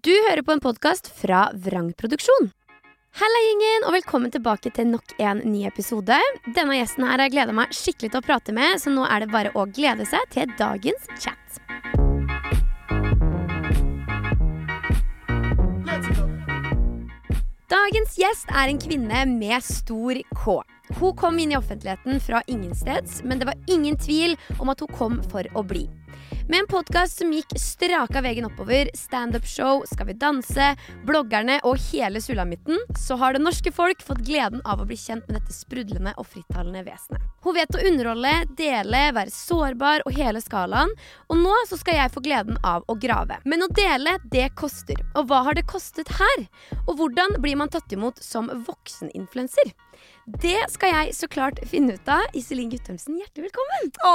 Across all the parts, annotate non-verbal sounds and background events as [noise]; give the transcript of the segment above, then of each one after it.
Du hører på en podkast fra Vrangproduksjon. Halla, gjengen, og velkommen tilbake til nok en ny episode. Denne gjesten her har jeg gleda meg skikkelig til å prate med, så nå er det bare å glede seg til dagens chat. Dagens gjest er en kvinne med stor K. Hun kom inn i offentligheten fra ingensteds, men det var ingen tvil om at hun kom for å bli. Med en podkast som gikk straka veien oppover, standup-show, Skal vi danse, bloggerne og hele sulamitten, så har det norske folk fått gleden av å bli kjent med dette sprudlende og frittalende vesenet. Hun vet å underholde, dele, være sårbar og hele skalaen. Og nå så skal jeg få gleden av å grave. Men å dele, det koster. Og hva har det kostet her? Og hvordan blir man tatt imot som vokseninfluenser? Det skal jeg så klart finne ut av. Iselin Guttormsen, hjertelig velkommen. Å,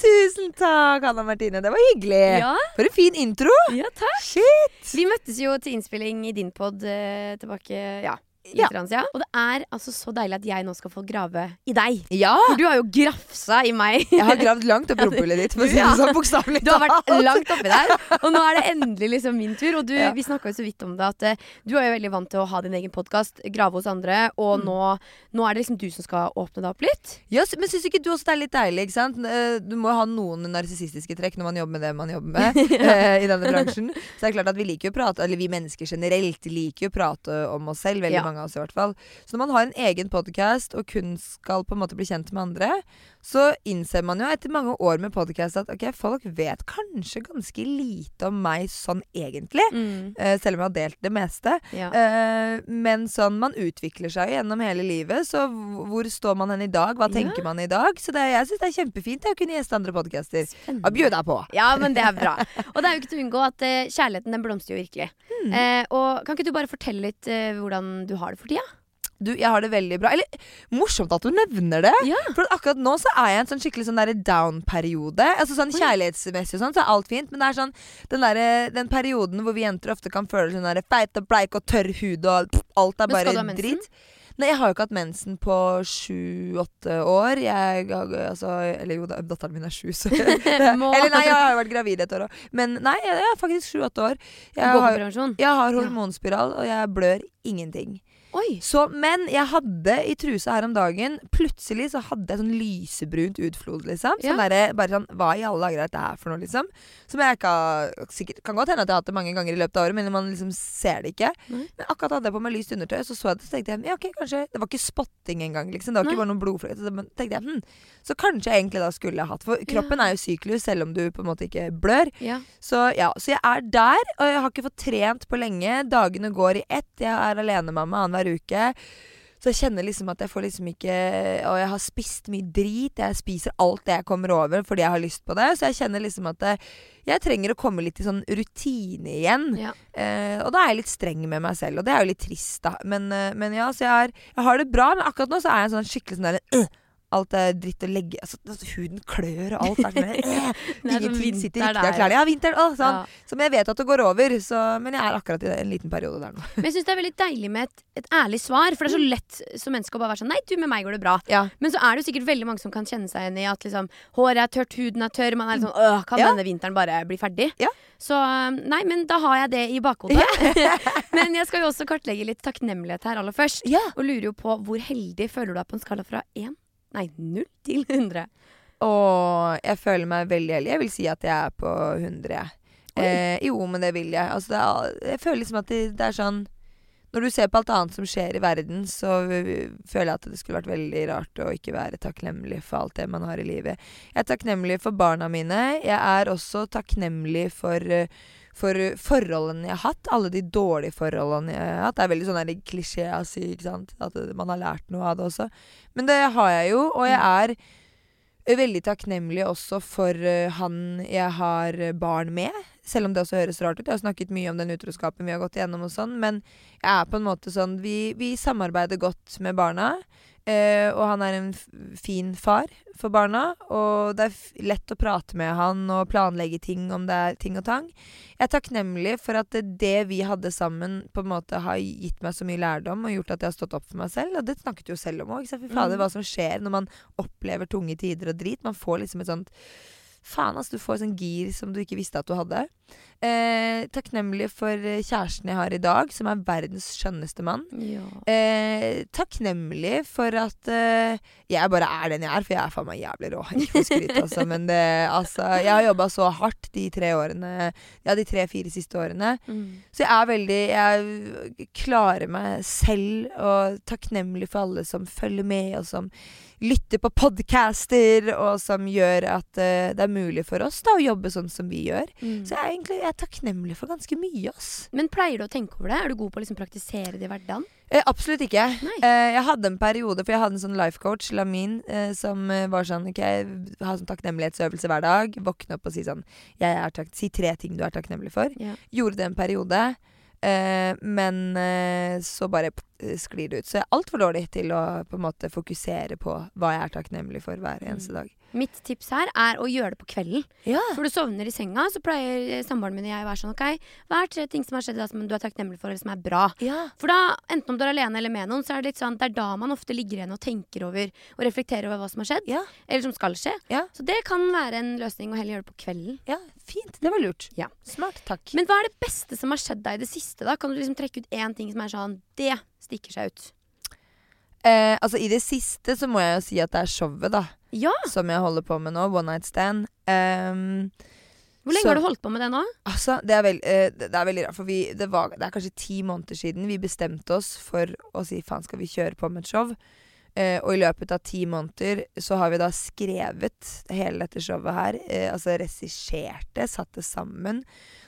tusen takk, Anna Martine. Det var hyggelig. Ja. For en fin intro. Ja, takk. Shit. Vi møttes jo til innspilling i din pod eh, tilbake ja, Ja. grann ja. Og det er altså så deilig at jeg nå skal få grave i deg. Ja. For du har jo grafsa i meg. Jeg har gravd langt opp rumpehullet ditt, for å si det sånn bokstavelig Du har vært langt oppi der, og nå er det endelig liksom min tur. Og du, Ja. vi snakka jo så vidt om det, at eh, du er jo veldig vant til å ha din egen podkast, grave hos andre, og Mm. nå, nå er det liksom du som skal åpne det opp litt. Ja, men syns ikke du også det er litt deilig? ikke sant? Eh, Du må jo ha noen narsissistiske trekk når man jobber med det man jobber med [laughs] eh, i denne bransjen. Så det er klart at vi liker jo å prate, eller vi mennesker generelt liker jo å prate om oss selv. Veldig Ja. mange av oss i hvert fall. Så når man har en egen podkast og kun skal på en måte bli kjent med andre, så innser man jo etter mange år med podkast at ok, folk vet kanskje ganske lite om meg sånn egentlig. Eh, selv om jeg har delt det meste. Ja. Uh, men sånn, man utvikler seg gjennom hele livet. Så hvor står man hen i dag? Hva tenker Ja. man i dag? Så det, jeg syns det er kjempefint å kunne gjeste andre podcaster. Og Og deg på. Ja, men det er bra. Og det er jo ikke til å unngå at uh, kjærligheten den blomstrer jo virkelig. Mm. Og kan ikke du bare fortelle litt hvordan du har det for tida? Du, jeg har det veldig bra. Eller morsomt at du nevner det. Ja. For akkurat nå så er jeg i en sånn skikkelig sånn down-periode. Altså sånn Kjærlighetsmessig og sånn, så er alt fint. Men det er sånn den, der, den perioden hvor vi jenter ofte kan føle sånn derre feit og bleik og tørr hud og alt er bare dritt. Nei, jeg har jo ikke hatt mensen på sju-åtte år. Jeg, altså, eller jo, da- datteren min er sju, så [laughs] Eller nei, jeg har jo vært gravid et år òg. Men nei, jeg er faktisk sju-åtte år. Jeg har, jeg har hormonspiral, og jeg blør ingenting. Oi. Så, men jeg hadde i trusa her om dagen Plutselig så hadde jeg sånn lysebrunt utflod, liksom. Sånn Ja. der, bare sånn Hva i alle dager er dette her for noe, liksom? Som jeg ikke har sikkert, Kan godt hende at jeg har hatt det mange ganger i løpet av året, men man liksom ser det ikke. Nei. Men akkurat hadde jeg på meg lyst undertøy, så så jeg det, så tenkte jeg ja, ok, kanskje Det var ikke spotting engang, liksom. Det var Nei. ikke bare noen blodfløyte. Så tenkte jeg hm, så kanskje jeg egentlig da skulle jeg hatt For kroppen er jo syklus, selv om du på en måte ikke blør. Ja. Så ja, så jeg er der, og jeg har ikke fått trent på lenge. Dagene går i ett. Jeg er alenemamma annenhver uke. Så jeg kjenner liksom at jeg får liksom ikke Og jeg har spist mye drit. Jeg spiser alt det jeg kommer over fordi jeg har lyst på det. Så jeg kjenner liksom at jeg trenger å komme litt i sånn rutine igjen. Ja. Eh, og da er jeg litt streng med meg selv, og det er jo litt trist, da. Men, eh, men ja, så jeg, er, jeg har det bra, men akkurat nå så er jeg sånn skikkelig sånn der øh, Alt er dritt å legge altså, altså, Huden klør, og alt er sånn [laughs] øh, Det sånn Ingenting sitter riktig av klærne. Ja, vinteren. Å, sånn. Ja. Som jeg vet at det går over, så, men jeg er akkurat i en liten periode der nå. Men jeg syns det er veldig deilig med et, et ærlig svar. For det er så lett som menneske å bare være sånn Nei, du, med meg går det bra. Ja. Men så er det jo sikkert veldig mange som kan kjenne seg igjen i at liksom, håret er tørt, huden er tørr. Man er litt sånn Åh, Kan denne vinteren bare bli ferdig? Ja. Så øh, nei, men da har jeg det i bakhodet. [laughs] men jeg skal jo også kartlegge litt takknemlighet her aller først. Og lurer jo på hvor heldig føler du deg på en skala fra 1, nei null til 100? Og jeg føler meg veldig heldig. Jeg vil si at jeg er på 100, Eh, jo, men det vil jeg. Altså, det er, jeg føler liksom at det, det er sånn Når du ser på alt annet som skjer i verden, så føler jeg at det skulle vært veldig rart å ikke være takknemlig for alt det man har i livet. Jeg er takknemlig for barna mine. Jeg er også takknemlig for øh, for forholdene jeg har hatt. Alle de dårlige forholdene jeg har hatt. Det er veldig sånn klisjé å si, ikke sant. At man har lært noe av det også. Men det har jeg jo, og jeg er veldig takknemlig også for øh, han jeg har barn med. Selv om det også høres rart ut. Jeg har snakket mye om den utroskapen vi har gått igjennom og sånn, men jeg er på en måte sånn Vi, vi samarbeider godt med barna. Eh, og han er en fin far for barna. Og det er lett å prate med han og planlegge ting om det er ting og tang. Jeg er takknemlig for at det, det vi hadde sammen, på en måte har gitt meg så mye lærdom og gjort at jeg har stått opp for meg selv. Og det snakket du jo selv om òg. Fy fader, Mm. hva som skjer når man opplever tunge tider og drit. Man får liksom et sånt Faen, altså. du får sånn gir som du ikke visste at du hadde. Eh, takknemlig for eh, kjæresten jeg har i dag, som er verdens skjønneste mann. Ja. Eh, takknemlig for at eh, jeg bare er den jeg er, for jeg er faen meg jævlig rå. Ikke for skryt, altså, men det, altså, jeg har jobba så hardt de tre årene Ja, de tre-fire siste årene. Mm. Så jeg er veldig Jeg klarer meg selv, og takknemlig for alle som følger med, og som lytter på podcaster, og som gjør at uh, det er mulig for oss da å jobbe sånn som vi gjør. Mm. Så jeg er egentlig jeg er takknemlig for ganske mye, ass. Men pleier du å tenke over det? Er du god på å liksom praktisere det i hverdagen? Eh, absolutt ikke. Eh, jeg hadde en periode, for jeg hadde en sånn life coach, Lamin, eh, som eh, var sånn OK, ha sånn takknemlighetsøvelse hver dag. Våkne opp og si sånn Si tre ting du er takknemlig for. Ja. Gjorde det en periode. Eh, men så bare sklir det ut. Så jeg er altfor dårlig til å på en måte fokusere på hva jeg er takknemlig for hver eneste Mm. dag. Mitt tips her er å gjøre det på kvelden. Ja. For du sovner i senga, så pleier samboeren min og jeg å være sånn OK, hva er tre ting som har skjedd i dag som du er takknemlig for, eller som er bra? ja. For da, enten om du er alene eller med noen, så er det litt sånn Det er da man ofte ligger igjen og tenker over og reflekterer over hva som har skjedd. Ja. Eller som skal skje. Ja. Så det kan være en løsning å heller gjøre det på kvelden. ja, fint. Det var lurt. Ja. Smart. Takk. Men hva er det beste som har skjedd deg i det siste? da? Kan du liksom trekke ut én ting som er sånn Det stikker seg ut. Eh, altså, i det siste så må jeg jo si at det er showet, da. Ja! Som jeg holder på med nå. One Night Stand. Um, Hvor lenge Så- har du holdt på med det nå? Altså, det er, veld, eh, det det er veldig rart, for vi, det, var, det er kanskje ti måneder siden vi bestemte oss for å si faen, skal vi kjøre på med et show? Eh, og i løpet av ti måneder så har vi da skrevet hele dette showet her. Eh, altså regissert det, satt det sammen.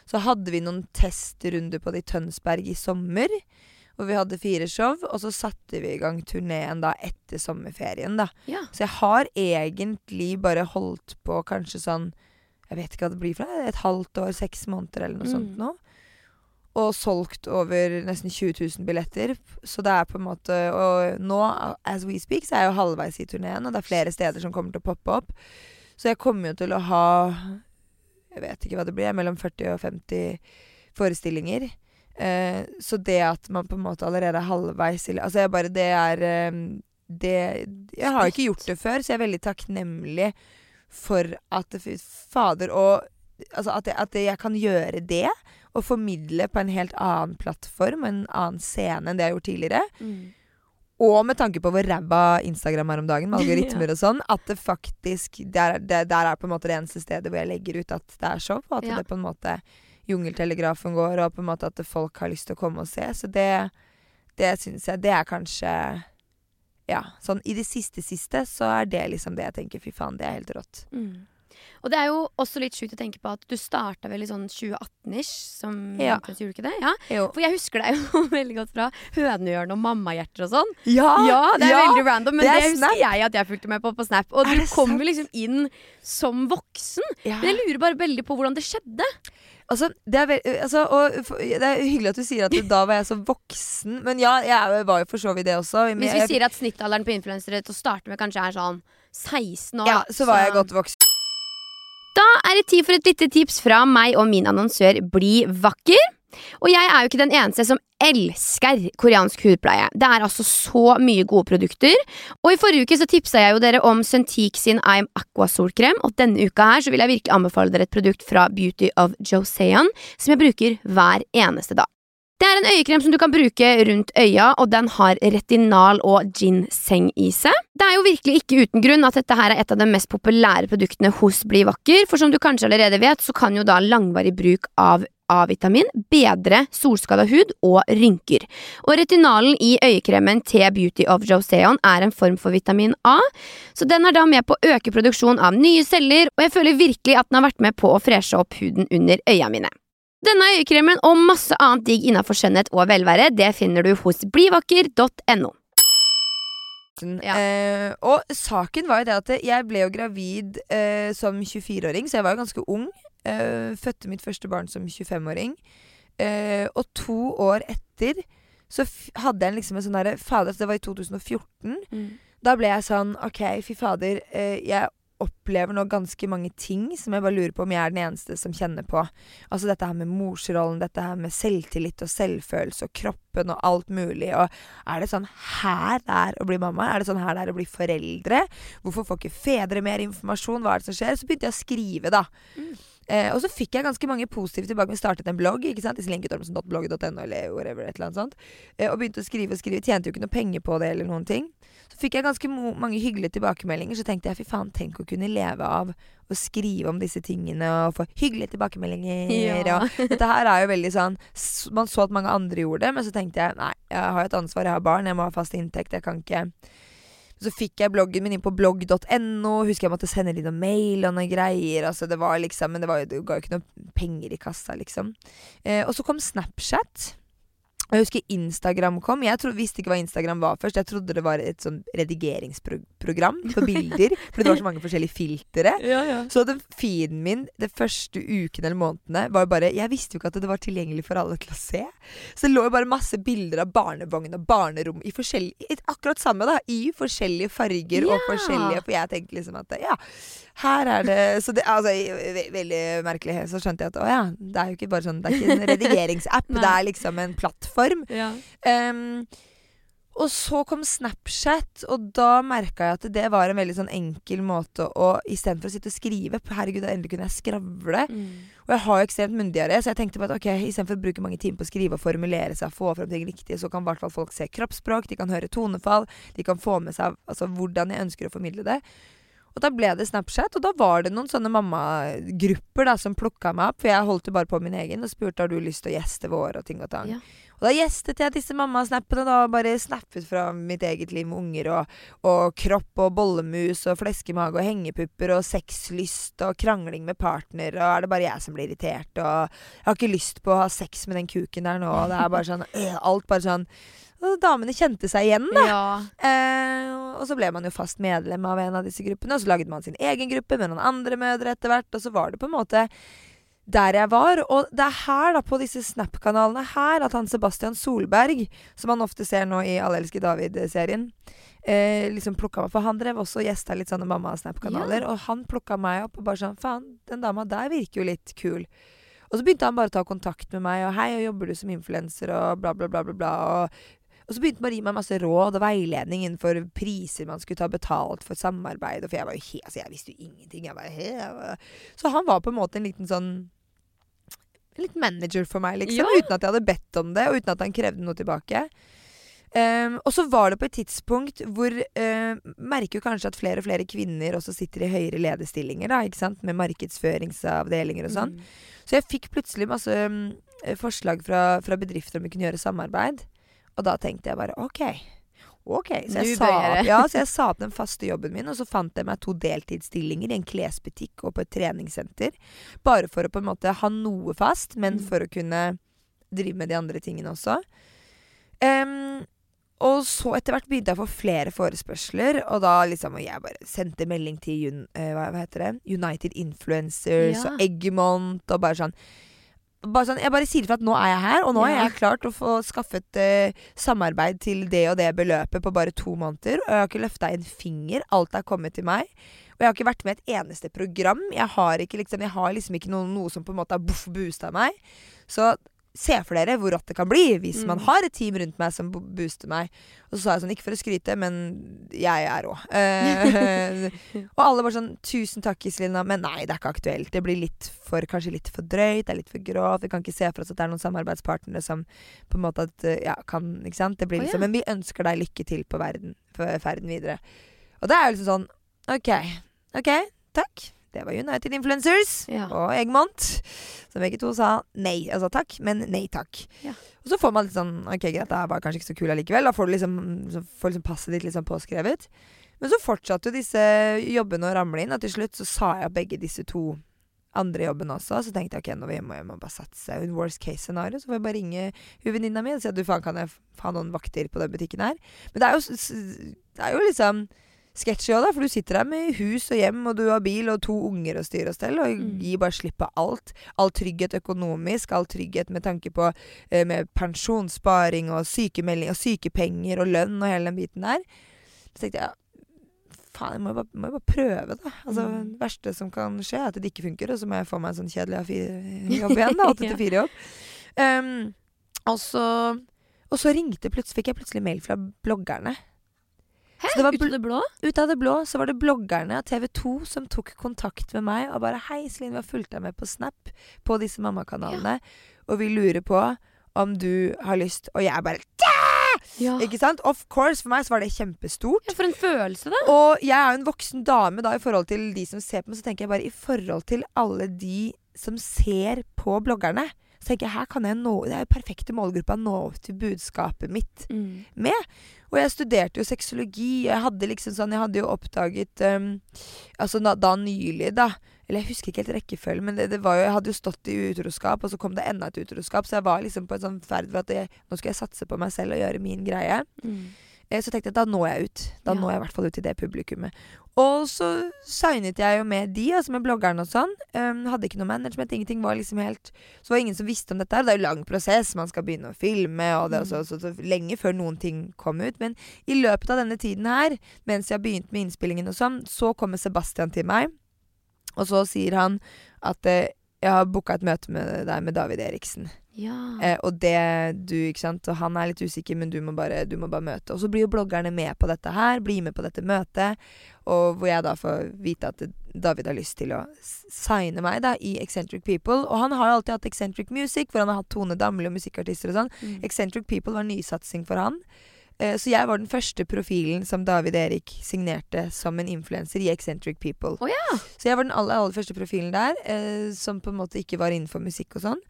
Så hadde vi noen testrunder på det i Tønsberg i sommer. Hvor vi hadde fire show, og så satte vi i gang turneen da etter sommerferien. da. Ja. Så jeg har egentlig bare holdt på kanskje sånn Jeg vet ikke hva det blir for noe. Et halvt år, seks måneder eller noe Mm. sånt nå. Og solgt over nesten 20 000 billetter. Så det er på en måte Og nå, as we speak, så er jeg jo halvveis i turneen, og det er flere steder som kommer til å poppe opp. Så jeg kommer jo til å ha Jeg vet ikke hva det blir, mellom 40 og 50 forestillinger. Eh, så det at man på en måte allerede er halvveis i Altså jeg bare Det er eh, det Jeg har ikke gjort det før, så jeg er veldig takknemlig for at det, fader og Altså at jeg, at jeg kan gjøre det, og formidle på en helt annen plattform, en annen scene enn det jeg har gjort tidligere. Mm. Og med tanke på hvor ræva Instagram er om dagen, med [laughs] algoritmer og sånn, at det faktisk der, det, der er på en måte det eneste stedet hvor jeg legger ut at det er show, og at Ja. det på en måte Jungeltelegrafen går, og på en måte at folk har lyst til å komme og se. Så det, det syns jeg Det er kanskje Ja. Sånn i det siste siste så er det liksom det jeg tenker. Fy faen, det er helt rått. Mm. Og det er jo også litt sjukt å tenke på at du starta vel i sånn 2018-ish som Ja. ikke det? Ja. For jeg husker deg jo [laughs] veldig godt fra Hønehjørnet og Mammahjerter og sånn. Ja! Ja, det er veldig random, men det det, er husker jeg at jeg fulgte med på på Snap. Og Er du kom jo liksom inn som voksen. Ja. Men jeg lurer bare veldig på hvordan det skjedde. Altså, det er, altså, og, det er hyggelig at du sier at da var jeg så voksen. Men ja, jeg var jo for så vidt det også. Hvis vi sier at snittalderen på influensere til å starte med kanskje er sånn 16 år. ja, så var jeg godt voksen. Da er det tid for et lite tips fra meg og min annonsør Bli vakker. Og jeg er jo ikke den eneste som elsker koreansk hudpleie. Det er altså så mye gode produkter. Og i forrige uke så tipsa jeg jo dere om Suntik sin I'm Aqua solkrem, og denne uka her så vil jeg virkelig anbefale dere et produkt fra Beauty of Joseon som jeg bruker hver eneste dag. Det er en øyekrem som du kan bruke rundt øya, og den har retinal og ginseng i seg. Det er jo virkelig ikke uten grunn at dette her er et av de mest populære produktene hos Bli vakker, for som du kanskje allerede vet, så kan jo da langvarig bruk av A-vitamin bedre solskada hud og rynker. Og retinalen i øyekremen til Beauty of Joseon er en form for vitamin A, så den er da med på å øke produksjonen av nye celler, og jeg føler virkelig at den har vært med på å freshe opp huden under øya mine. Denne øyekremen og masse annet digg innenfor skjønnhet og velvære, det finner du hos blivakker.no. Ja. Eh, og saken var jo det at jeg ble jo gravid eh, som 24-åring, så jeg var jo ganske ung. Eh, fødte mitt første barn som 25-åring. Uh, og to år etter så hadde jeg liksom en sånn derre Fader, det var i 2014. Da ble jeg sånn OK, fy fader. Uh, jeg opplever nå ganske mange ting som jeg bare lurer på om jeg er den eneste som kjenner på. Altså dette her med morsrollen, dette her med selvtillit og selvfølelse og kroppen og alt mulig. Og er det sånn her det er å bli mamma? Er det sånn her det er å bli foreldre? Hvorfor får ikke fedre mer informasjon? Hva er det som skjer? Så begynte jeg å skrive, da. Mm. Eh, og så fikk jeg ganske mange positive tilbake. Vi startet en blogg, ikke sant? iselinketormsen.blogg.no eller whatever, et eller annet sånt. Eh, og begynte å skrive og skrive. Tjente jo ikke noe penger på det eller noen ting. Så fikk jeg ganske mange hyggelige tilbakemeldinger. Så tenkte jeg fy faen, tenk å kunne leve av å skrive om disse tingene og få hyggelige tilbakemeldinger. Ja. Og dette her er jo veldig sånn Man så at mange andre gjorde det, men så tenkte jeg nei, jeg har et ansvar, jeg har barn, jeg må ha fast inntekt, jeg kan ikke så fikk jeg bloggen min inn på blogg.no. Husker jeg måtte sende litt mail og noen greier. Altså det var liksom, Men det, var, det ga jo ikke noe penger i kassa, liksom. Eh, og så kom Snapchat. Jeg husker Instagram kom. Jeg tro, visste ikke hva Instagram var først. Jeg trodde det var et sånn redigeringsprogram for bilder. [laughs] fordi det var så mange forskjellige filtre. Ja, ja. Så den feeden min de første ukene eller månedene var jo bare Jeg visste jo ikke at det var tilgjengelig for alle til å se. Så det lå jo bare masse bilder av barnevogn og barnerom i Akkurat samme, da. I forskjellige farger og forskjellige For jeg tenkte liksom at ja, her er det Så det altså ve veldig merkelig. Så skjønte jeg at å ja, det er jo ikke bare sånn Det er ikke en [laughs] redigeringsapp, det er liksom en plattform. Ja. Um, og så kom Snapchat, og da merka jeg at det var en veldig sånn enkel måte å Istedenfor å sitte og skrive Herregud, da endelig kunne jeg skravle. Mm. Og jeg har jo ekstremt myndigere, så jeg tenkte på at ok, istedenfor å bruke mange timer på å skrive og formulere seg, få fram ting riktig, så kan i hvert fall folk se kroppsspråk, de kan høre tonefall, de kan få med seg altså, hvordan jeg ønsker å formidle det. Og da ble det Snapchat, og da var det noen sånne mammagrupper da, som plukka meg opp. For jeg holdt jo bare på min egen og spurte har du lyst til å gjeste vår og ting og tang. Ja. Og da gjestet jeg disse mammasnappene, da. og Bare snappet fra mitt eget liv med unger og, og kropp og bollemus og fleskemage og hengepupper og sexlyst og krangling med partner, og er det bare jeg som blir irritert, og jeg har ikke lyst på å ha sex med den kuken der nå, og det er bare sånn øh, Alt bare sånn og Damene kjente seg igjen, da. Ja. Eh, og så ble man jo fast medlem av en av disse gruppene, og så laget man sin egen gruppe med noen andre mødre etter hvert, og så var det på en måte der jeg var. Og det er her, da, på disse Snap-kanalene her, at han Sebastian Solberg, som man ofte ser nå i Alle elsker David-serien, eh, liksom plukka meg For han drev også og gjesta litt sånne mamma-Snap-kanaler, og han plukka meg opp og bare sånn Faen, den dama der virker jo litt kul. Og så begynte han bare å ta kontakt med meg, og hei, og jobber du som influenser, og bla, bla, bla, bla, bla. Og, og så begynte man å gi meg masse råd og veiledning innenfor priser man skulle ta betalt for samarbeid. For jeg var jo he altså jeg visste jo ingenting. Var he Så han var på en måte en liten sånn En liten manager for meg, liksom. Ja. Uten at jeg hadde bedt om det, og uten at han krevde noe tilbake. Um, og så var det på et tidspunkt hvor uh, Merker jo kanskje at flere og flere kvinner også sitter i høyere lederstillinger, da, ikke sant? med markedsføringsavdelinger og sånn. Mm. Så jeg fikk plutselig masse um, forslag fra, fra bedrifter om vi kunne gjøre samarbeid. Og da tenkte jeg bare OK. Ok, så jeg, sa, opp, ja, så jeg [laughs] sa opp den faste jobben min, og så fant jeg meg to deltidsstillinger i en klesbutikk og på et treningssenter. Bare for å på en måte ha noe fast, men Mm. for å kunne drive med de andre tingene også. Um, og så etter hvert begynte jeg å få flere forespørsler, og da liksom og jeg bare sendte melding til hva, hva heter det? United Influencers Ja. og Eggemont og bare sånn bare sånn, Jeg bare sier ifra at nå er jeg her, og nå Ja. har jeg klart å få skaffet eh, samarbeid til det og det beløpet på bare to måneder. Og jeg har ikke løfta en finger. Alt er kommet til meg. Og jeg har ikke vært med i et eneste program. Jeg har ikke liksom, jeg har liksom ikke noe, noe som på en måte har boff boosta meg. Så se for dere hvor rått det kan bli hvis man Mm. har et team rundt meg som booster meg. Og så sa jeg sånn, ikke for å skryte, men jeg er rå. Uh, [laughs] og alle bare sånn Tusen takk, Iselina, men nei, det er ikke aktuelt. Det blir litt for, kanskje litt for drøyt, det er litt for grovt. Vi kan ikke se for oss at det er noen samarbeidspartnere som på en måte at, ja, kan Ikke sant? Det blir liksom, oh, ja. Men vi ønsker deg lykke til på verden, for ferden videre. Og det er jo liksom sånn OK. OK, takk. Det var United Influencers Ja. og Eggmont. Som begge to sa nei. Altså takk, men nei takk. Ja. Og så får man litt sånn OK, greit, det er bare kanskje ikke så kul allikevel. Da får du liksom, så får liksom passet ditt liksom påskrevet. Men så fortsatte jo disse jobbene å ramle inn, og til slutt så sa jeg begge disse to andre jobbene også. Så tenkte jeg ok, nå må jeg må bare satse. In worst case scenario så får jeg bare ringe venninna mi og si at du faen, kan jeg ha noen vakter på den butikken her? Men det er jo, det er jo liksom sketsjy òg, da. For du sitter der med hus og hjem, og du har bil og to unger å styre og stelle, og Mm. gir bare slipp på alt. All trygghet økonomisk, all trygghet med tanke på eh, med pensjonssparing og sykemelding og sykepenger og lønn og hele den biten der. Så tenkte jeg faen, jeg må jo bare, må jo bare prøve, da. Altså, Mm. Det verste som kan skje, er at det ikke funker, og så må jeg få meg en sånn kjedelig A4-jobb [laughs] igjen. da, Åtte Ja. til fire-jobb. Um, og så og så ringte plutselig, fikk jeg plutselig mail fra bloggerne. Hæ? Så det var Ut av det blå? Ut av det blå så var det bloggerne av TV 2 som tok kontakt med meg og bare 'Hei, Celine, vi har fulgt deg med på Snap på disse mammakanalene, og vi lurer på om du har lyst.' Og jeg bare Ja. Ikke sant? Of course, for meg så var det kjempestort. ja. For en følelse, da. Og jeg er jo en voksen dame da i forhold til de som ser på meg, så tenker jeg bare i forhold til alle de som ser på bloggerne, så tenker jeg her kan jeg nå Det er jo perfekte målgruppa å nå til budskapet mitt Mm. med. Og jeg studerte jo sexologi. Jeg hadde liksom sånn Jeg hadde jo oppdaget um, Altså da, da nylig, da. Eller jeg husker ikke helt rekkefølgen, men det, det var jo, jeg hadde jo stått i utroskap, og så kom det enda et utroskap. Så jeg var liksom på en sånn ferd for at jeg, nå skal jeg satse på meg selv og gjøre min greie. Mm. Eh, Så tenkte jeg at da når jeg ut. Da Ja. når jeg i hvert fall ut til det publikummet. Og så signet jeg jo med de, altså med bloggerne og sånn. Um, hadde ikke noe management, ingenting var liksom helt Så var det ingen som visste om dette. her. Det er jo lang prosess, man skal begynne å filme, og det, også, så, så, så, lenge før noen ting kom ut. Men i løpet av denne tiden her, mens jeg begynte med innspillingen og sånn, så kommer Sebastian til meg, og så sier han at eh, jeg har booka et møte med deg med David Eriksen. Ja. Eh, og det du, ikke sant Og han er litt usikker, men du må, bare, du må bare møte. Og så blir jo bloggerne med på dette her, blir med på dette møtet. Og hvor jeg da får vite at David har lyst til å signe meg da i Eccentric People. Og han har jo alltid hatt Eccentric Music, hvor han har hatt Tone Damli og musikkartister og sånn. Mm. Eccentric People var nysatsing for han. Eh, så jeg var den første profilen som David Erik signerte som en influenser i Eccentric People. Å ja. Så jeg var den aller, aller første profilen der, eh, som på en måte ikke var innenfor musikk og sånn.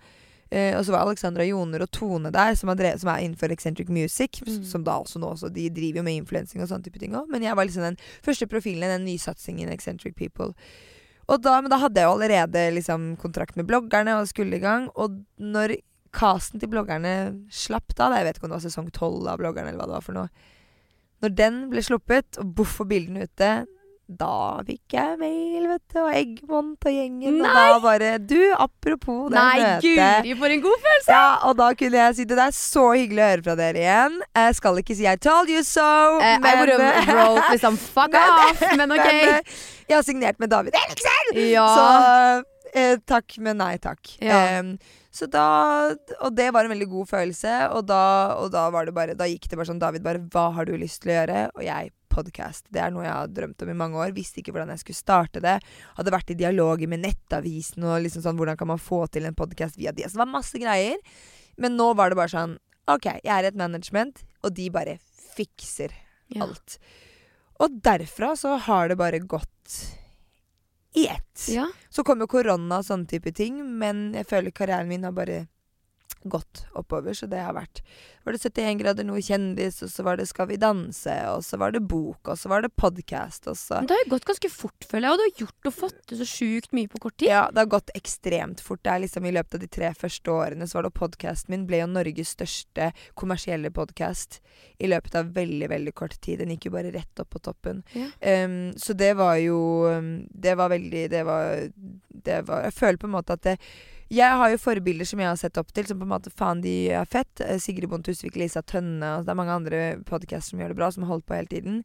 Eh, og så var Alexandra Joner og Tone der, som, drevet, som er innenfor Eccentric Music. Mm. Som da også nå også, De driver jo med influensing og sånne type ting òg. Men jeg var liksom den første profilen i den nysatsingen Eccentric People. Da, men da hadde jeg jo allerede liksom kontrakt med bloggerne og skulle i gang. Og når casten til bloggerne slapp da, jeg vet ikke om det var sesong tolv av bloggerne, eller hva det var for noe Når den ble sluppet, og Boff og bildene ute, da fikk jeg mail, vet du, og Eggmont og gjengen. Og da bare Du, apropos det Nei, møtet guri, for en god følelse! ja, og da kunne jeg si det. Det er så hyggelig å høre fra dere igjen. Jeg skal ikke si 'I told you so', Eh, I would have wrote liksom [laughs] fuck Men- off, men ok. [laughs] Men, jeg har signert med David Eriksen! Ja. Så eh, takk, men nei takk. Ja. Så da Og det var en veldig god følelse, og da, og da var det bare Da gikk det bare sånn David, bare hva har du lyst til å gjøre? Og jeg podcast. Det er noe jeg har drømt om i mange år. Visste ikke hvordan jeg skulle starte det. Hadde vært i dialoger med Nettavisen og liksom sånn hvordan kan man få til en podkast via de. Så det var masse greier. Men nå var det bare sånn OK, jeg er et management, og de bare fikser Ja. alt. Og derfra så har det bare gått i ett. Ja. Så kom jo korona og sånne type ting, men jeg føler karrieren min har bare gått oppover, så det har vært Var det 71 grader noe kjendis, og så var det Skal vi danse, og så var det bok, og så var det podkast, og så det har jo gått ganske fort, føler jeg, og du har gjort og fått til så sjukt mye på kort tid. Ja, det har gått ekstremt fort. Det er liksom I løpet av de tre første årene så var det podkasten min ble jo Norges største kommersielle podkast i løpet av veldig, veldig kort tid. Den gikk jo bare rett opp på toppen. Ja. Um, så det var jo um, Det var veldig Det var, det var Jeg føler på en måte at det jeg har jo forbilder som jeg har sett opp til, som på en måte faen de er fett. Eh, Sigrid Bonde Tusvik, Lisa Tønne og Det er mange andre podcaster som gjør det bra, som har holdt på hele tiden.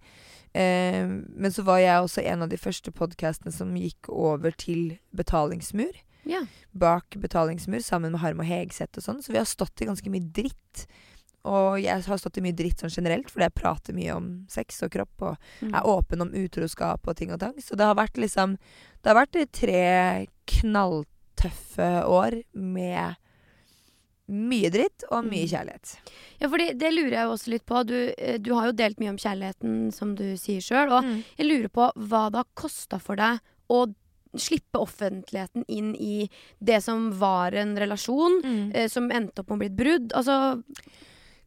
Eh, men så var jeg også en av de første podkastene som gikk over til betalingsmur. Ja. Bak betalingsmur sammen med Harm og Hegseth og sånn. Så vi har stått i ganske mye dritt. Og jeg har stått i mye dritt sånn generelt, fordi jeg prater mye om sex og kropp. Og Mm. er åpen om utroskap og ting og tang. Så det har vært liksom Det har vært tre knalltøffe år med mye dritt og mye Mm. kjærlighet. Ja, for det lurer jeg også litt på. Du, eh, du har jo delt mye om kjærligheten, som du sier sjøl. Og Mm. jeg lurer på hva det har kosta for deg å slippe offentligheten inn i det som var en relasjon, Mm. eh, som endte opp med å bli et brudd. Altså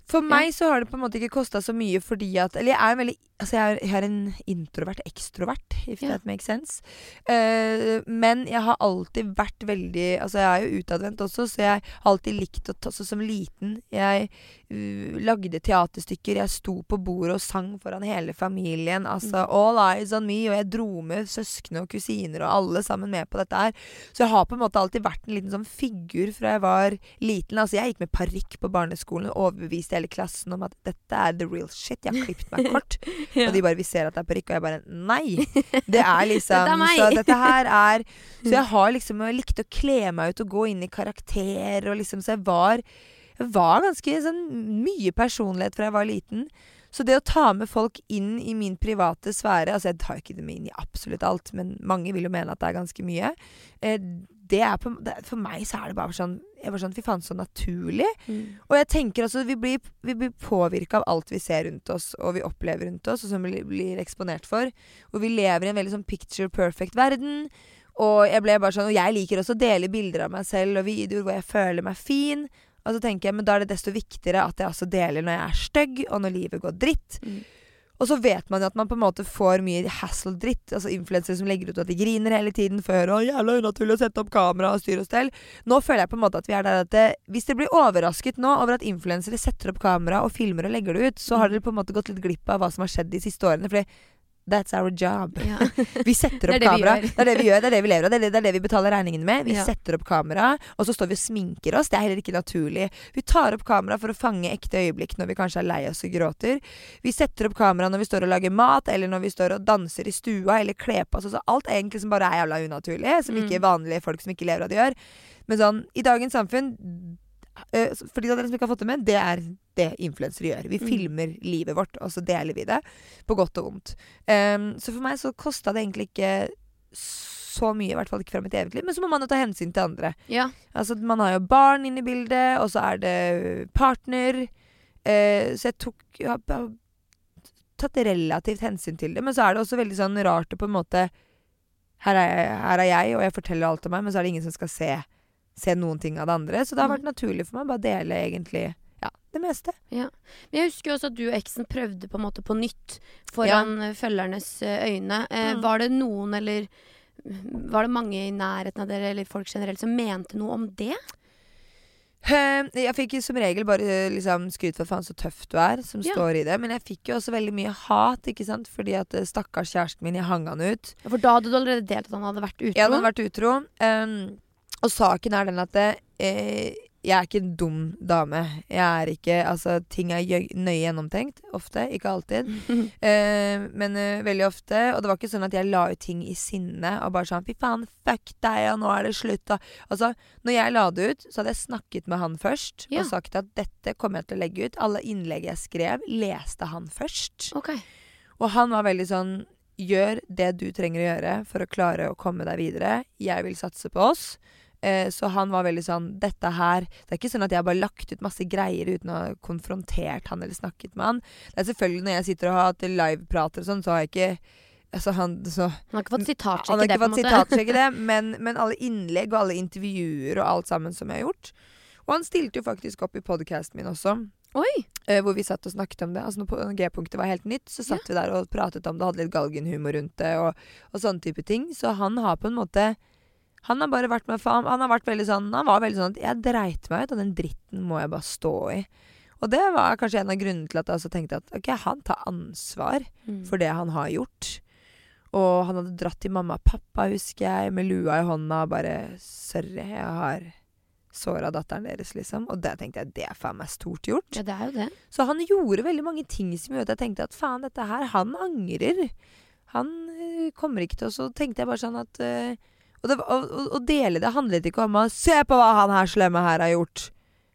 For meg så har det på en måte ikke kosta så mye fordi at Eller jeg er en veldig Altså jeg er, jeg er en introvert ekstrovert, if yeah. that makes sense. Uh, men jeg har alltid vært veldig Altså jeg er jo utadvendt også, så jeg har alltid likt å ta Så som liten Jeg uh, lagde teaterstykker, jeg sto på bordet og sang foran hele familien. Altså all eyes on me, og jeg dro med søskne og kusiner og alle sammen med på dette her. Så jeg har på en måte alltid vært en liten sånn figur fra jeg var liten. Altså jeg gikk med parykk på barneskolen og overbeviste hele klassen om at dette er the real shit. Jeg har klippet meg kort. [laughs] [laughs] Ja. Og de bare 'Vi ser at det er parykk', og jeg bare 'Nei'. [laughs] Det er liksom Dette er. Så dette her er Så jeg har liksom Jeg likte å kle meg ut og gå inn i karakter, og liksom Så jeg var Jeg var ganske sånn mye personlighet fra jeg var liten. Så det å ta med folk inn i min private sfære Altså, jeg tar ikke dem inn i absolutt alt, men mange vil jo mene at det er ganske mye. Eh, på, det, for meg så er det bare sånn Jeg var sånn Fy faen, så naturlig. Mm. Og jeg tenker altså Vi blir, vi blir påvirka av alt vi ser rundt oss, og vi opplever rundt oss, og som vi blir eksponert for. Og vi lever i en veldig sånn picture perfect verden. Og jeg ble bare sånn Og jeg liker også å dele bilder av meg selv og videoer hvor jeg føler meg fin. Og så tenker jeg, men da er det desto viktigere at jeg også deler når jeg er stygg, og når livet går dritt. Mm. Og så vet man jo at man på en måte får mye hassle-dritt. Altså influensere som legger ut at de griner hele tiden før og 'jævla unaturlig å sette opp kamera og styre og stell'. Nå føler jeg på en måte at vi er der at det, hvis dere blir overrasket nå over at influensere setter opp kamera og filmer og legger det ut, så har dere på en måte gått litt glipp av hva som har skjedd de siste årene. Fordi that's our job. Ja. [laughs] Vi setter opp Det det kamera. Det er det vi gjør, det er det vi lever av. Det er det, vi betaler regningene med. Vi Ja. setter opp kamera, og så står vi og sminker oss. Det er heller ikke naturlig. Vi tar opp kamera for å fange ekte øyeblikk når vi kanskje er lei oss og gråter. Vi setter opp kamera når vi står og lager mat, eller når vi står og danser i stua, eller kler på oss. Altså, alt egentlig som bare er jævla unaturlig, som Mm. ikke vanlige folk som ikke lever av det gjør. Men sånn, i dagens samfunn For de av dere som ikke har fått det med, det er det influensere gjør. Vi Mm. filmer livet vårt, og så deler vi det. På godt og vondt. Um, så for meg så kosta det egentlig ikke så mye, i hvert fall ikke fra mitt eget liv. Men så må man jo ta hensyn til andre. ja. Altså, man har jo barn inne i bildet, og så er det partner. Uh, så jeg tok jeg har, jeg har tatt relativt hensyn til det. Men så er det også veldig sånn rart å på en måte her er, jeg, her er jeg, og jeg forteller alt om meg, men så er det ingen som skal se, se noen ting av det andre. Så det har Mhm. vært naturlig for meg å bare dele egentlig ja, det meste. Men jeg husker jo også at du og eksen prøvde på en måte på nytt foran ja. følgernes eh, øyne. Eh, Mm. Var det noen eller var det mange i nærheten av dere eller folk generelt som mente noe om det? Eh, Jeg fikk som regel bare eh, liksom skryt for faen så tøff du er, som Ja. står i det. Men jeg fikk jo også veldig mye hat, ikke sant. Fordi at eh, stakkars kjæresten min, jeg hang han ut. For da hadde du allerede delt at han hadde vært utro? Jeg hadde vært utro. Um, og saken er den at det, eh, jeg er ikke en dum dame. Jeg er ikke Altså, ting er nøye gjennomtenkt. Ofte. Ikke alltid. [laughs] Eh, men eh, veldig ofte. Og det var ikke sånn at jeg la ut ting i sinne og bare sånn Fy faen, fuck deg, og nå er det slutt, da. Altså, når jeg la det ut, så hadde jeg snakket med han først Ja. og sagt at dette kommer jeg til å legge ut. Alle innlegg jeg skrev, leste han først. Okay. Og han var veldig sånn Gjør det du trenger å gjøre for å klare å komme deg videre. Jeg vil satse på oss. Eh, så han var veldig sånn Dette her Det er ikke sånn at jeg har bare lagt ut masse greier uten å ha konfrontert han eller snakket med han. Det er selvfølgelig når jeg sitter og har hatt liveprater og sånn, så har jeg ikke Altså han så Han har ikke fått sitatsjekke det, på en fått måte? sitatsjekke det, [laughs] men, men alle innlegg og alle intervjuer og alt sammen som jeg har gjort. Og han stilte jo faktisk opp i podkasten min også. Eh, hvor vi satt og snakket om det. Altså Når G-punktet var helt nytt, så satt vi der og pratet om det, hadde litt galgenhumor rundt det og, og sånne type ting. Så han har på en måte Han har bare vært med faen. Han har vært veldig sånn Han var veldig sånn at jeg dreit meg ut, og den dritten må jeg bare stå i. Og det var kanskje en av grunnene til at jeg også tenkte at ok, han tar ansvar Mm. for det han har gjort. Og han hadde dratt til mamma og pappa, husker jeg, med lua i hånda og bare 'Sorry, jeg har såra datteren deres', liksom. Og det tenkte jeg, det er faen meg stort gjort. Ja, det er jo det. Så han gjorde veldig mange ting som gjorde at jeg tenkte at faen, dette her Han angrer. Han øh, kommer ikke til å Så tenkte jeg bare sånn at øh, og Å dele det handlet ikke om å Se på hva han her slemme her har gjort!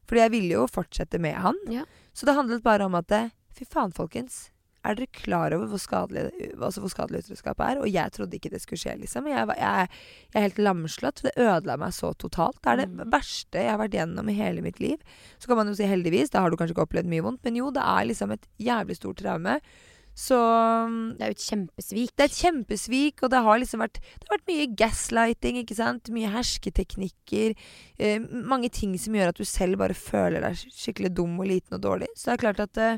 Fordi jeg ville jo fortsette med han. Ja. Så det handlet bare om at Fy faen, folkens. Er dere klar over hvor skadelig, altså hvor skadelig utroskap er? Og jeg trodde ikke det skulle skje, liksom. Jeg, var- jeg, jeg er helt lamslått. Det ødela meg så totalt. Det er det Mm. verste jeg har vært gjennom i hele mitt liv. Så kan man jo si heldigvis, da har du kanskje ikke opplevd mye vondt. Men jo, det er liksom et jævlig stort traume. Så Det er jo et kjempesvik. det er et kjempesvik, og det har liksom vært Det har vært mye gaslighting, ikke sant. Mye hersketeknikker. Eh, mange ting som gjør at du selv bare føler deg skikkelig dum og liten og dårlig. Så det er klart at eh,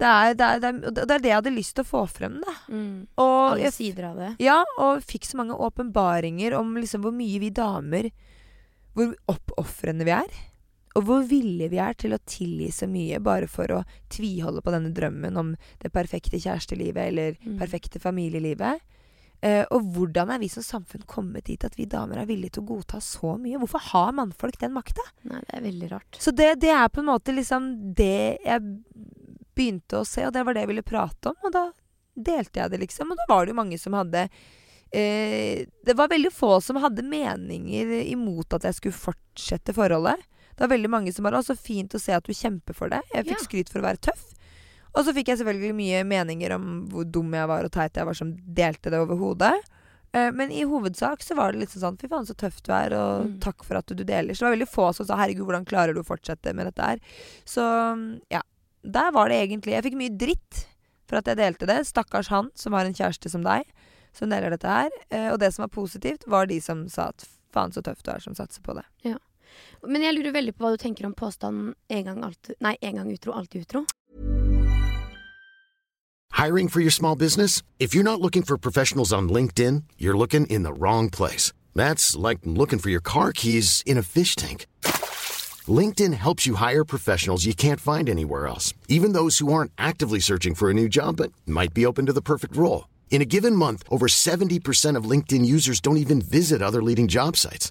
det, er, det, er, det, er, det er det jeg hadde lyst til å få frem, da. Mm. Og Alle jeg sider av det. ja, og fikk så mange åpenbaringer om liksom hvor mye vi damer Hvor oppofrende vi er. Og hvor villige vi er til å tilgi så mye bare for å tviholde på denne drømmen om det perfekte kjærestelivet eller Mm. perfekte familielivet. Uh, og hvordan er vi som samfunn kommet dit at vi damer er villige til å godta så mye? Hvorfor har mannfolk den makta? Nei, det er veldig rart. Så det, det er på en måte liksom det jeg begynte å se, og det var det jeg ville prate om. Og da delte jeg det, liksom. Og da var det jo mange som hadde uh, Det var veldig få som hadde meninger imot at jeg skulle fortsette forholdet. Det var veldig mange som bare 'Å, så fint å se at du kjemper for det'. Jeg fikk Ja. skryt for å være tøff. Og så fikk jeg selvfølgelig mye meninger om hvor dum jeg var og teit jeg var som delte det over hodet. Eh, men i hovedsak så var det litt sånn 'fy faen, så tøff du er', og Mm. 'takk for at du deler'. Så det var veldig få som sa 'herregud, hvordan klarer du å fortsette med dette her'? Så ja. Der var det egentlig Jeg fikk mye dritt for at jeg delte det. Stakkars han som har en kjæreste som deg, som deler dette her. Eh, og det som var positivt, var de som sa at 'faen, så tøff du er som satser på det'. Men jeg lurer veldig på hva du tenker om påstanden en gang, alt, nei, en gang utro, alltid utro. Hiring for your small business? If you're not looking for professionals on LinkedIn, you're looking in the wrong place. That's like looking for your car keys in a fish tank. LinkedIn helps you hire professionals you can't find anywhere else, even those who aren't actively searching for a new job but might be open to the perfect role. In a given month, over 70% of LinkedIn users don't even visit other leading job sites.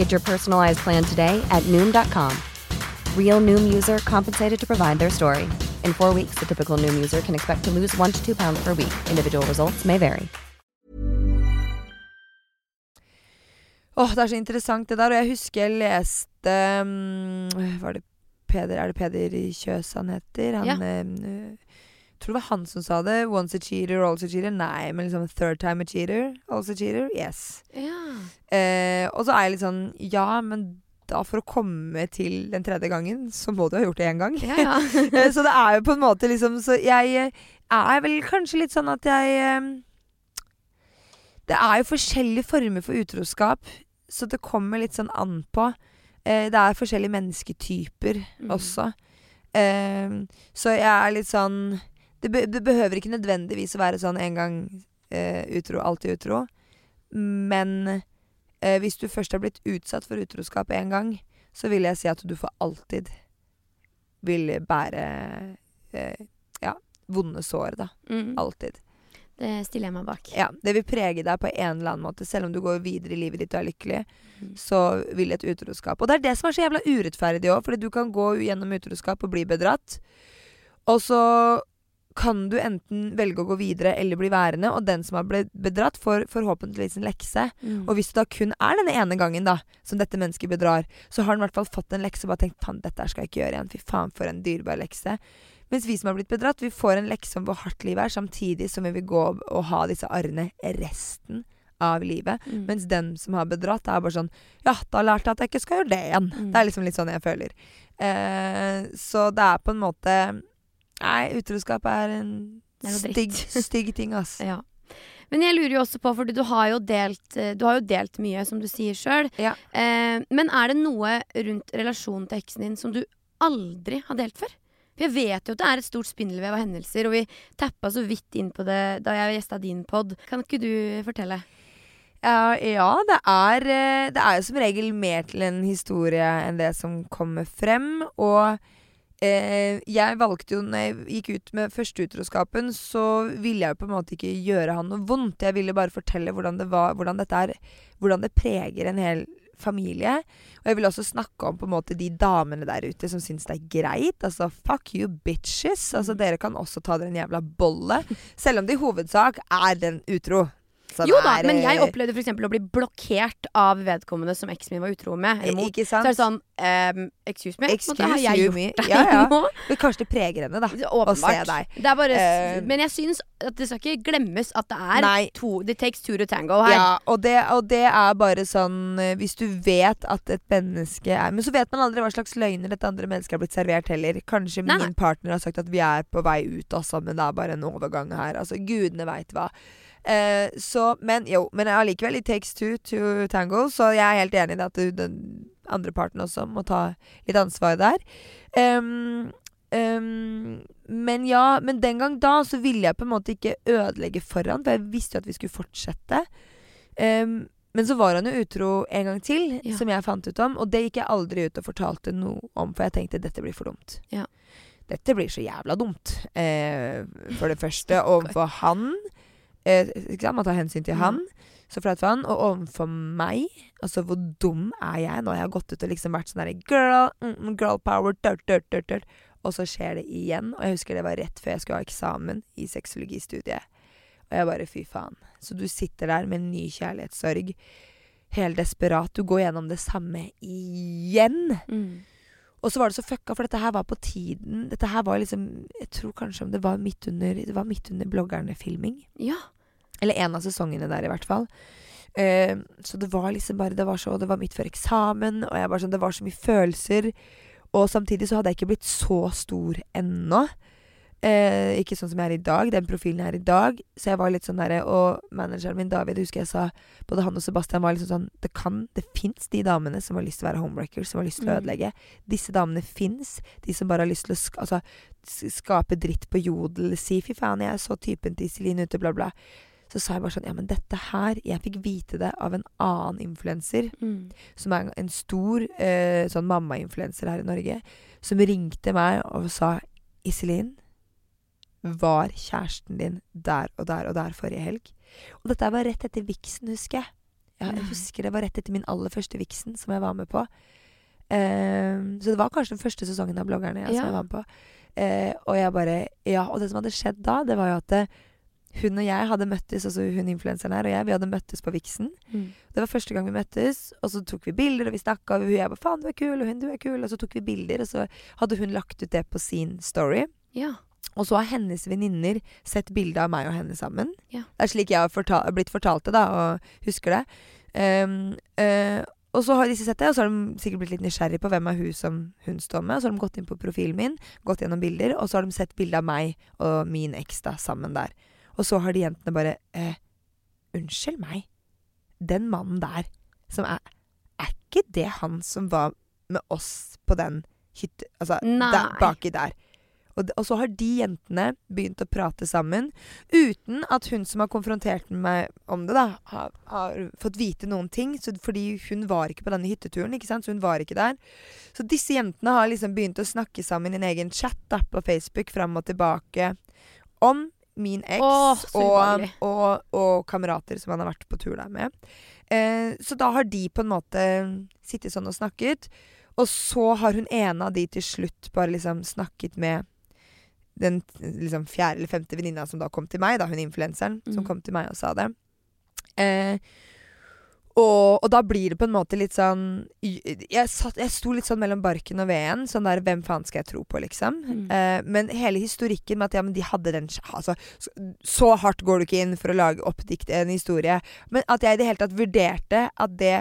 Get your personalized plan today at Noom.com. Real Noom user compensated to provide their story. In four weeks, the typical Noom user can expect to lose one to two pounds per week. Individual results may vary. Åh, det er så interessant det der. Og jeg husker jeg leste um, Var det Peder Er det Peder Kjøs han heter? Han Ja. eh, tror det var han som sa det. Once a cheater, always a cheater. Nei, men liksom third time a cheater, also a cheater. Yes. Ja. Eh, og så er jeg litt sånn Ja, men da for å komme til den tredje gangen, så må du ha gjort det én gang. Ja, ja. [laughs] Eh, så det er jo på en måte liksom Så jeg eh, er vel kanskje litt sånn at jeg eh, Det er jo forskjellige former for utroskap, så det kommer litt sånn an på. Eh, det er forskjellige mennesketyper mm. også. Så jeg er litt sånn det, be det behøver ikke nødvendigvis å være sånn en gang eh, utro, alltid utro. Men eh, hvis du først har blitt utsatt for utroskap én gang, så vil jeg si at du for alltid vil bære eh, ja, vonde sår, da. Mm. Alltid. Det stiller jeg meg bak. Ja, det vil prege deg på en eller annen måte. Selv om du går videre i livet ditt og er lykkelig, Mm. så vil et utroskap Og det er det som er så jævla urettferdig òg, fordi du kan gå gjennom utroskap og bli bedratt, og så kan du enten velge å gå videre eller bli værende, og den som har blitt bedratt, får forhåpentligvis en lekse. Mm. Og hvis det da kun er denne ene gangen da som dette mennesket bedrar, så har den i hvert fall fått en lekse og bare tenkt faen, dette skal jeg ikke gjøre igjen. Fy faen, for en dyrebar lekse. Mens vi som har blitt bedratt, vi får en lekse om hvor hardt livet er, samtidig som vi vil gå og ha disse arrene resten av livet. Mm. Mens den som har bedratt, er bare sånn Ja, da lærte jeg at jeg ikke skal gjøre det igjen. Mm. Det er liksom litt sånn jeg føler. Eh, så det er på en måte Nei, utroskap er en er stygg, [laughs] stygg ting, ass. Ja. Men jeg lurer jo også på, fordi du har jo delt, eh, du har jo delt mye, som du sier sjøl. Ja. Eh, men er det noe rundt relasjonen til eksen din som du aldri har delt før? For jeg vet jo at det er et stort spindelvev av hendelser, og vi tappa så vidt inn på det da jeg gjesta din pod. Kan ikke du fortelle? Ja, ja det, er, eh, det er jo som regel mer til en historie enn det som kommer frem. Og eh, jeg valgte jo, når jeg gikk ut med førsteutroskapen, så ville jeg jo på en måte ikke gjøre han noe vondt. Jeg ville bare fortelle hvordan det var, hvordan er, hvordan det preger en hel familie. Og jeg ville også snakke om på en måte de damene der ute som syns det er greit. Altså fuck you bitches. Altså Dere kan også ta dere en jævla bolle. Selv om det i hovedsak er den utro. Som jo da, er, men jeg eh, opplevde f.eks. å bli blokkert av vedkommende som eksen min var utro med. Eller mot. Ikke Så sant? er det sånn um, Excuse me, Excuse har jeg gjort me. deg Ja, ja. [laughs] nå? Men kanskje det preger henne, da. Åpenbart. Det er bare, uh, men jeg syns at det skal ikke glemmes at det er Nei. to It takes two to tango her. Ja, og det, og det er bare sånn eh, Hvis du vet at et menneske er Men så vet man aldri hva slags løgner dette andre mennesket har blitt servert heller. Kanskje Nei, min partner har sagt at vi er på vei ut også, men det er bare en overgang her. Altså, gudene veit hva. Eh, så, men jo, men allikevel, it takes two to tango, så jeg er helt enig i at den andre parten også må ta litt ansvar der. Um, um, men ja, men den gang da så ville jeg på en måte ikke ødelegge for han, for jeg visste jo at vi skulle fortsette. Um, men så var han jo utro en gang til, Ja. som jeg fant ut om. Og det gikk jeg aldri ut og fortalte noe om, for jeg tenkte dette blir for dumt. Ja. Dette blir så jævla dumt. Eh, for det [laughs] første overfor han. Eh? Man tar hensyn til Ja. han. Så flaut for han. Og overfor meg. Altså, hvor dum er jeg når jeg har gått ut og liksom vært sånn derre girl, mm, mm, girl power, dirt, dirt, dirt, dirt. Og så skjer det igjen. Og jeg husker det var rett før jeg skulle ha eksamen i sexologistudiet. Og jeg bare fy faen. Så du sitter der med en ny kjærlighetssorg. Helt desperat. Du går gjennom det samme igjen. Mm. Og så var det så fucka, for dette her var på tiden Dette her var liksom Jeg tror kanskje om det var midt under Det var midt under bloggerne-filming. Ja. Eller en av sesongene der, i hvert fall. Eh, så det var liksom bare Det var så Det var midt før eksamen, og jeg bare sånn Det var så mye følelser. Og samtidig så hadde jeg ikke blitt så stor ennå. Eh, ikke sånn som jeg er i dag, den profilen jeg er i dag. Så jeg var litt sånn derre Og manageren min, David, husker jeg sa Både han og Sebastian var liksom sånn Det kan Det fins de damene som har lyst til å være homewreckers, som har lyst til å Mm. ødelegge. Disse damene fins. De som bare har lyst til å sk altså, skape dritt på jodel. Si 'fy faen, jeg er så typen til Iselin ute', bla, bla. Så sa jeg bare sånn Ja, men dette her Jeg fikk vite det av en annen influenser Mm. som er en stor eh, sånn mamma-influenser her i Norge, som ringte meg og sa Iselin, var kjæresten din der og der og der forrige helg? Og dette var rett etter viksen, husker jeg. Ja, jeg husker det var rett etter min aller første viksen som jeg var med på. Ehm, så det var kanskje den første sesongen av Bloggerne jeg, Ja. som jeg var med på. Uh, og jeg bare Ja, og det som hadde skjedd da, det var jo at det, hun og jeg hadde møttes, altså hun influenseren her og jeg, vi hadde møttes på viksen. Mm. Det var første gang vi møttes, og så tok vi bilder, og vi snakka, og hun jeg bare 'faen, du er kul', og hun 'du er kul', og så tok vi bilder, og så hadde hun lagt ut det på sin story. Ja. Og så har hennes venninner sett bilde av meg og henne sammen. Ja. Det er slik jeg har fortal blitt fortalt det, da, og husker det. Um, uh, og så har disse sett det, og så har de sikkert blitt litt nysgjerrig på hvem er hun som hun står med. Og så har de gått inn på profilen min, gått gjennom bilder, og så har de sett bilde av meg og min eks da, sammen der. Og så har de jentene bare eh, Unnskyld meg, den mannen der som er Er ikke det han som var med oss på den hytte... Altså, der, baki der. Og, og så har de jentene begynt å prate sammen, uten at hun som har konfrontert meg om det, da, har, har fått vite noen ting. Så, fordi hun var ikke på denne hytteturen, ikke sant? så hun var ikke der. Så disse jentene har liksom begynt å snakke sammen i en egen chat da, på Facebook fram og tilbake om min eks og, og, og kamerater som han har vært på tur der med. Eh, så da har de på en måte sittet sånn og snakket. Og så har hun ene av de til slutt bare liksom snakket med den liksom fjerde eller femte venninna som da kom til meg, da hun influenseren, som Mm. kom til meg og sa det. Eh, og, og da blir det på en måte litt sånn Jeg, satt, jeg sto litt sånn mellom barken og veden. Sånn der Hvem faen skal jeg tro på, liksom? Mm. Eh, men hele historikken med at ja, men de hadde den altså, så, så hardt går du ikke inn for å lage oppdikte en historie. Men at jeg i det hele tatt vurderte at det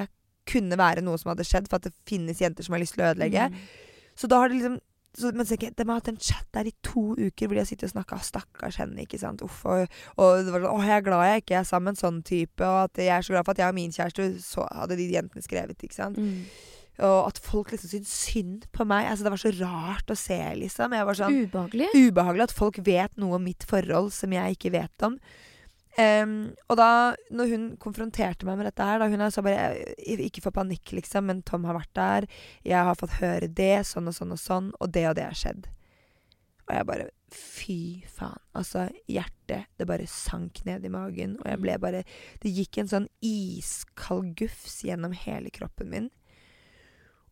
kunne være noe som hadde skjedd, for at det finnes jenter som har lyst til å ødelegge. Mm. Så da har det liksom så, men så tenker jeg, De har hatt en chat der i to uker hvor de har sittet og snakka. Stakkars henne, ikke sant. Uff, og, og det var sånn Å, jeg er glad jeg ikke er sammen med en sånn type, og at jeg er så glad for at jeg og min kjæreste Så hadde de jentene skrevet, ikke sant. Mm. Og at folk liksom syntes synd på meg. Altså Det var så rart å se, liksom. Sånn Ubehagelig. ubehagelig at folk vet noe om mitt forhold som jeg ikke vet om. Em, og da når hun konfronterte meg med dette her, da hun sa bare Ikke få panikk, liksom, men Tom har vært der. Jeg har fått høre det, sånn og sånn og sånn, og det og det har skjedd. Og jeg bare Fy faen. Altså, hjertet, det bare sank ned i magen, og jeg ble bare Det gikk en sånn iskald gufs gjennom hele kroppen min.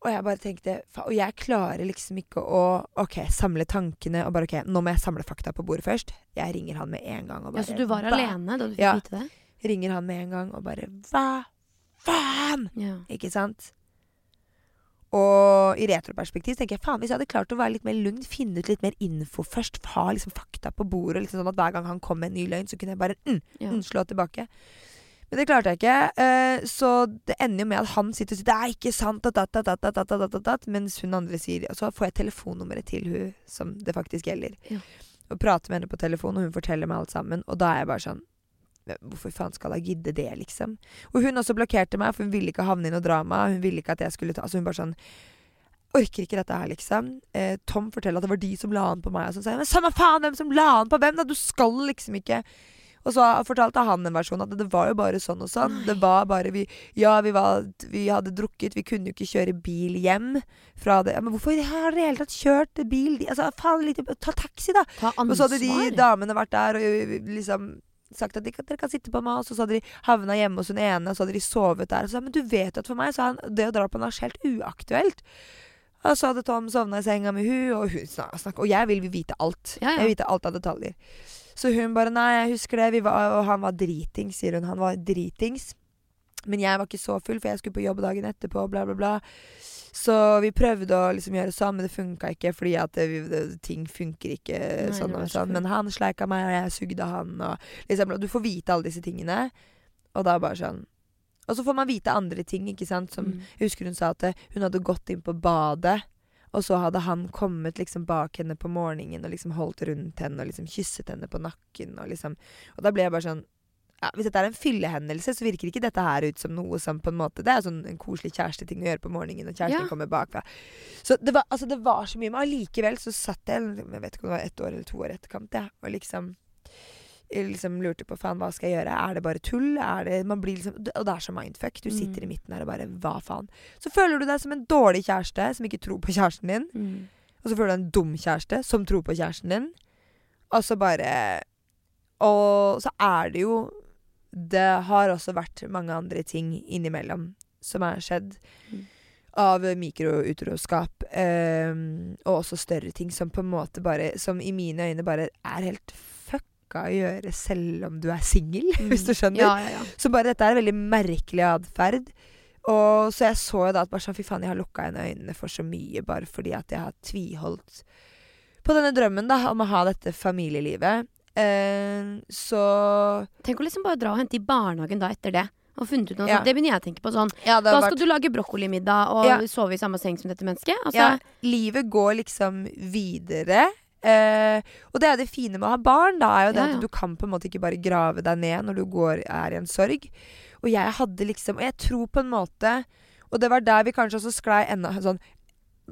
Og jeg bare tenkte Og jeg klarer liksom ikke å Ok, samle tankene og bare OK, nå må jeg samle fakta på bordet først. Jeg ringer han med en gang og Ja, så du var alene da du fikk Ja. vite det? Ringer han med en gang og bare Hva faen? Ja. Ikke sant? Og i retroperspektiv tenker jeg faen, hvis jeg hadde klart å være litt mer lugn, finne ut litt mer info først, ha liksom fakta på bordet, liksom sånn at hver gang han kom med en ny løgn, så kunne jeg bare mm, Ja. mm, slå tilbake. Men det klarte jeg ikke. Eh, så det ender jo med at han sitter og sier 'det er ikke sant', dat, dat, dat, dat, dat, dat, dat, dat, mens hun andre sier Og så får jeg telefonnummeret til hun som det faktisk gjelder. Ja. Og prater med henne på telefon, og hun forteller meg alt sammen. Og da er jeg bare sånn Hvorfor faen skal jeg gidde det, liksom? Og hun også blokkerte meg, for hun ville ikke havne i noe drama. Hun ville ikke at jeg skulle ta Altså hun bare sånn Orker ikke dette her, liksom. Eh, Tom forteller at det var de som la an på meg. Og så sa jeg men samme faen hvem som la an på hvem, da! Du skal liksom ikke og så fortalte han en versjon at det var jo bare sånn og sånn. Det var bare vi Ja, vi, var, vi hadde drukket, vi kunne jo ikke kjøre bil hjem fra det. Men hvorfor har dere i det hele tatt kjørt bil? Altså, faen, litt, ta taxi, da! Ta Og så hadde de damene vært der og liksom sagt at de, kan- dere kan sitte på meg, og så hadde de havna hjemme hos hun ene, og så hadde de sovet der. Og så sa men du vet at for meg så er det å dra på nach helt uaktuelt. Og så hadde Tom sovna i senga med hun, og hun snak, snak, Og jeg vil vite alt. Ja, ja. Jeg vil vite alt av detaljer. Så hun bare Nei, jeg husker det. Vi var, og han var dritings, sier hun. Han var dritings. Men jeg var ikke så full, for jeg skulle på jobb dagen etterpå, bla, bla, bla. Så vi prøvde å liksom gjøre sånn, men det funka ikke, fordi at det, det, ting funker ikke Nei, sånn og sånn. Men han sleika meg, og jeg sugde han, og liksom og Du får vite alle disse tingene, og da bare sånn Og så får man vite andre ting, ikke sant, som Mm. jeg husker hun sa at hun hadde gått inn på badet, og så hadde han kommet liksom bak henne på morgenen og liksom holdt rundt henne og liksom kysset henne på nakken. Og liksom Og da ble jeg bare sånn ja, Hvis dette er en fyllehendelse, så virker ikke dette her ut som noe som på en måte Det er sånn en koselig kjæresteting å gjøre på morgenen, og kjæresten Ja. kommer bakfra. Så det var, altså, det var så mye. Men allikevel så satt jeg Jeg vet ikke om det var ett år eller to år etterkant, jeg, og liksom liksom lurte på faen, hva skal jeg gjøre? Er det bare tull? Er det, man blir liksom, og det er så mindfuck. Du sitter i Mm. midten her og bare hva faen? Så føler du deg som en dårlig kjæreste som ikke tror på kjæresten din. Mm. Og så føler du deg en dum kjæreste som tror på kjæresten din. Og så bare Og så er det jo Det har også vært mange andre ting innimellom som er skjedd. Mm. Av mikroutroskap. Um, og også større ting som på en måte bare Som i mine øyne bare er helt fucka å gjøre selv om du er singel, [laughs] hvis du skjønner. Ja, ja, ja. Så bare dette er veldig merkelig atferd. Og så jeg så jo da at bare sånn, fy faen, jeg har lukka igjen øynene for så mye bare fordi at jeg har tviholdt på denne drømmen da, om å ha dette familielivet. Eh, så Tenk å liksom bare dra og hente i barnehagen da etter det. Og funnet ut noe Ja. sånt. Det begynner jeg å tenke på sånn. ja, Da skal vært, du lage brokkolimiddag og Ja. sove i samme seng som dette mennesket. Altså, ja, Livet går liksom videre. Eh, og det er det fine med å ha barn, da, er jo det Ja, ja. at du kan på en måte ikke bare grave deg ned når du går, er i en sorg. Og jeg hadde liksom Og jeg tror på en måte Og det var der vi kanskje også sklei enda sånn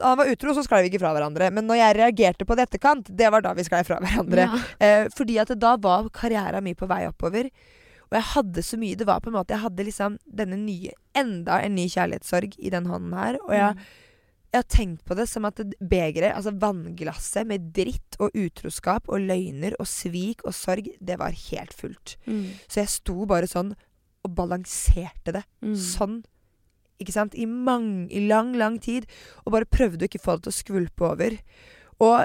han var utro, så sklei vi ikke fra hverandre. Men når jeg reagerte på det etterkant, det var da vi sklei fra hverandre. Ja. Eh, fordi at da var karrieren min på vei oppover. Og jeg hadde så mye Det var på en måte Jeg hadde liksom denne nye Enda en ny kjærlighetssorg i den hånden her. Og jeg, jeg har tenkt på det som at begeret, altså vannglasset med dritt og utroskap og løgner og svik og sorg, det var helt fullt. Mm. Så jeg sto bare sånn og balanserte det. Mm. Sånn. Ikke sant? I, mang, I lang, lang tid. Og bare prøvde å ikke få det til å skvulpe over. Og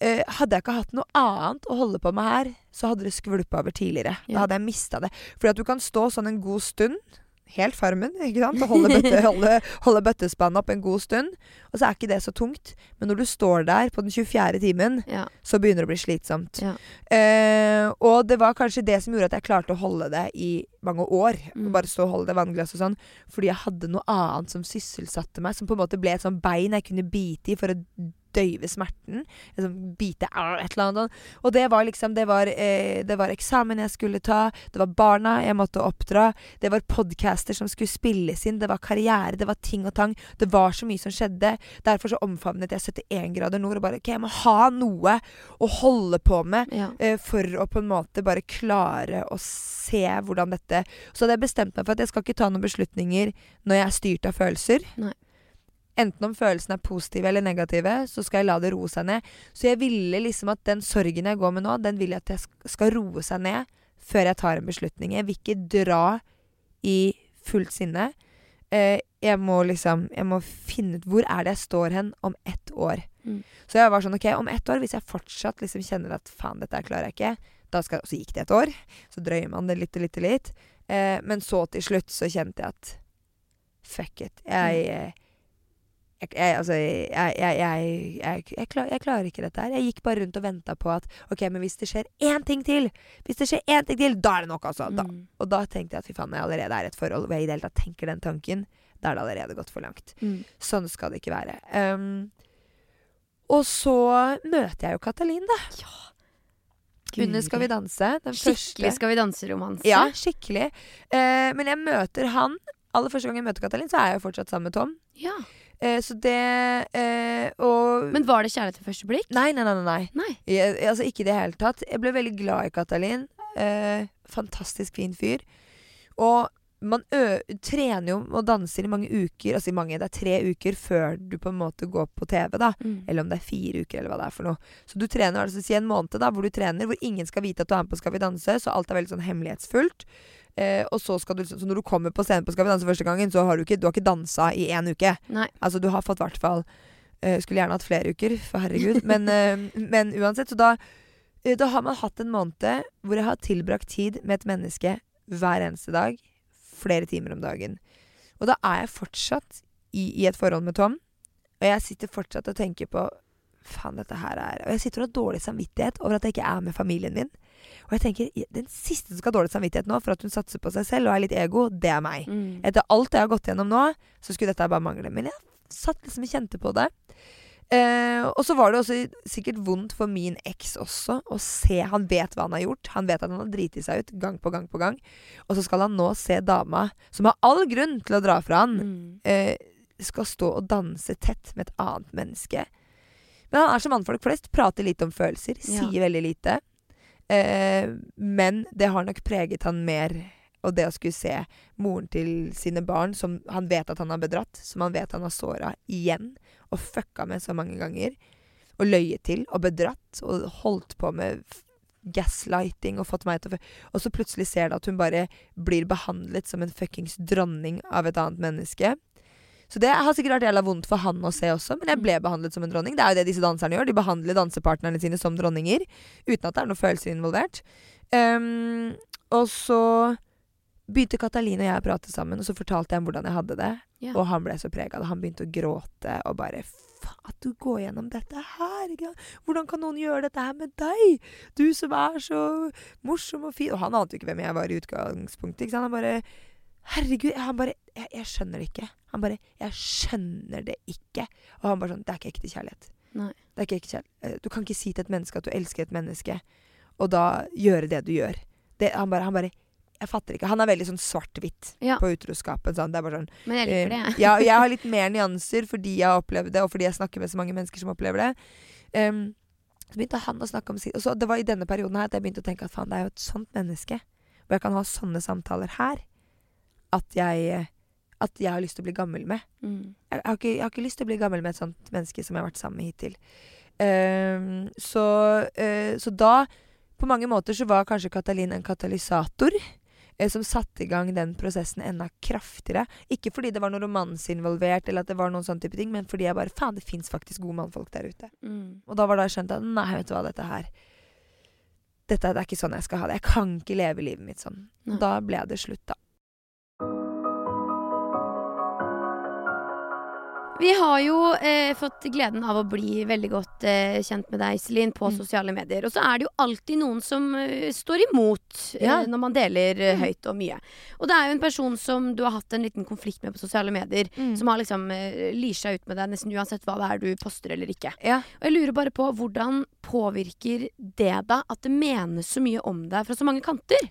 eh, hadde jeg ikke hatt noe annet å holde på med her, så hadde det skvulpa over tidligere. Ja. Da hadde jeg mista det. Fordi at du kan stå sånn en god stund. Helt farmen, ikke sant? Og holde, bøtte, [laughs] holde, holde bøttespannet opp en god stund. Og så er ikke det så tungt. Men når du står der på den 24. timen, Ja. så begynner det å bli slitsomt. Ja. Eh, og det var kanskje det som gjorde at jeg klarte å holde det i mange år. Mm. Bare stå og holde det vannglasset og sånn. Fordi jeg hadde noe annet som sysselsatte meg. Som på en måte ble et sånt bein jeg kunne bite i for å døyve smerten. Liksom bite et eller annet. Og det var liksom Det var, eh, det var eksamen jeg skulle ta. Det var barna jeg måtte oppdra. Det var podcaster som skulle spilles inn. Det var karriere. Det var ting og tang. Det var så mye som skjedde. Derfor så omfavnet jeg 71 grader nord og bare OK, jeg må ha noe å holde på med Ja. eh, for å på en måte bare klare å se hvordan dette Så hadde jeg bestemt meg for at jeg skal ikke ta noen beslutninger når jeg er styrt av følelser. Nei. Enten om følelsene er positive eller negative, så skal jeg la det roe seg ned. Så jeg ville liksom at den sorgen jeg går med nå, den vil jeg at jeg skal roe seg ned før jeg tar en beslutning. Jeg vil ikke dra i fullt sinne. Eh, jeg må liksom Jeg må finne ut hvor er det jeg står hen om ett år. Mm. Så jeg var sånn OK, om ett år, hvis jeg fortsatt liksom kjenner at faen, dette klarer jeg ikke, da skal Så gikk det et år. Så drøyer man det litt og litt og litt. Eh, men så til slutt så kjente jeg at fuck it. Jeg eh, jeg, jeg, altså, jeg, jeg, jeg, jeg, jeg, klar, jeg klarer ikke dette her. Jeg gikk bare rundt og venta på at OK, men hvis det skjer én ting til, Hvis det skjer én ting til, da er det nok, altså. Da, Mm. og da tenkte jeg at fy faen, jeg allerede er i et forhold hvor jeg i det hele tatt tenker den tanken, da er det allerede gått for langt. Mm. Sånn skal det ikke være. Um, og så møter jeg jo Katalin, da. Ja Under Skal vi danse. Den Skikkelig første. Skal vi danse-romanse. Ja, skikkelig. Uh, men jeg møter han Aller første gang jeg møter Katalin, så er jeg jo fortsatt sammen med Tom. Ja. Eh, så det eh, Og Men var det kjærlighet ved første blikk? Nei, nei, nei. nei, nei. Jeg, altså Ikke i det hele tatt. Jeg ble veldig glad i Katalin. Eh, fantastisk fin fyr. Og man ø trener jo og danser i mange uker. Altså i mange, det er tre uker før du på en måte går på TV, da. Mm. Eller om det er fire uker, eller hva det er for noe. Så du trener altså si en måned da, hvor du trener, hvor ingen skal vite at du er med på Skal vi danse. Så alt er veldig sånn hemmelighetsfullt. Eh, og så skal du liksom Så når du kommer på scenen på Skal vi danse første gangen, så har du ikke, du har ikke dansa i én uke. Nei. Altså du har fått i hvert fall eh, Skulle gjerne hatt flere uker, for herregud. Men, eh, men uansett, så da eh, Da har man hatt en måned hvor jeg har tilbrakt tid med et menneske hver eneste dag. Flere timer om dagen. Og da er jeg fortsatt i, i et forhold med Tom. Og jeg sitter fortsatt og tenker på Faen, dette her er Og jeg sitter og har dårlig samvittighet over at jeg ikke er med familien min. Og jeg tenker, den siste som skal ha dårlig samvittighet nå for at hun satser på seg selv og er litt ego, det er meg. Mm. Etter alt jeg har gått gjennom nå, så skulle dette bare mangle. Men jeg satt liksom og kjente på det. Eh, og så var det også sikkert vondt for min eks også å se Han vet hva han har gjort. Han vet at han har driti seg ut gang på gang på gang. Og så skal han nå se dama, som har all grunn til å dra fra han, Mm. eh, skal stå og danse tett med et annet menneske. Men han er som mannfolk flest. Prater lite om følelser. Ja. Sier veldig lite. Eh, men det har nok preget han mer. Og det å skulle se moren til sine barn, som han vet at han har bedratt, som han vet han har såra igjen, og fucka med så mange ganger, og løyet til, og bedratt, og holdt på med gaslighting og fått meg til å Og så plutselig ser du at hun bare blir behandlet som en fuckings dronning av et annet menneske. Så det har sikkert vært jævla vondt for han å se også, men jeg ble behandlet som en dronning. Det er jo det disse danserne gjør. De behandler dansepartnerne sine som dronninger, uten at det er noen følelser involvert. Um, og så begynte Katalin og jeg å prate sammen, og så fortalte jeg ham hvordan jeg hadde det. Yeah. Og han ble så prega. Han begynte å gråte og bare at du går gjennom dette her. Hvordan kan noen gjøre dette her med deg? Du som er så morsom og fin. Og han ante jo ikke hvem jeg var i utgangspunktet. ikke sant? Han bare Herregud. Han bare jeg, jeg skjønner det ikke. Han bare Jeg skjønner det ikke. Og han bare sånn Det er ikke ekte kjærlighet. Nei. Det er ikke ekte kjærlighet. Eh, Du kan ikke si til et menneske at du elsker et menneske, og da gjøre det du gjør. Det, han bare, han bare Jeg fatter ikke. Han er veldig sånn svart-hvitt Ja. på utroskapen. Sånn. Det er bare sånn Men jeg liker det, Uh, ja, jeg har [laughs] litt mer nyanser fordi jeg har opplevd det, og fordi jeg snakker med så mange mennesker som opplever det. Um, så begynte han å snakke om sitt Og så Det var i denne perioden her at jeg begynte å tenke at faen, det er jo et sånt menneske. Hvor jeg kan ha sånne samtaler her. At jeg At jeg har lyst til å bli gammel med. Mm. Jeg har, ikke, jeg har ikke lyst til å bli gammel med et sånt menneske som jeg har vært sammen med hittil. Um, så, uh, så da På mange måter så var kanskje Katalin en katalysator som satte i gang den prosessen enda kraftigere. Ikke fordi det var noe romanse involvert, eller at det var noen sånn type ting, men fordi jeg bare Faen, det fins faktisk gode mannfolk der ute. Mm. Og da var det jeg skjønte at nei, vet du hva, dette her Dette det er ikke sånn jeg skal ha det. Jeg kan ikke leve livet mitt sånn. Nei. Da ble det slutt, da. Vi har jo eh, fått gleden av å bli veldig godt eh, kjent med deg, Iselin, på Mm. sosiale medier. Og så er det jo alltid noen som eh, står imot Ja. eh, når man deler eh, Mm. høyt og mye. Og det er jo en person som du har hatt en liten konflikt med på sosiale medier. Mm. Som har liksom eh, lir seg ut med deg nesten uansett hva det er du poster eller ikke. Ja. Og jeg lurer bare på hvordan påvirker det deg at det menes så mye om deg fra så mange kanter?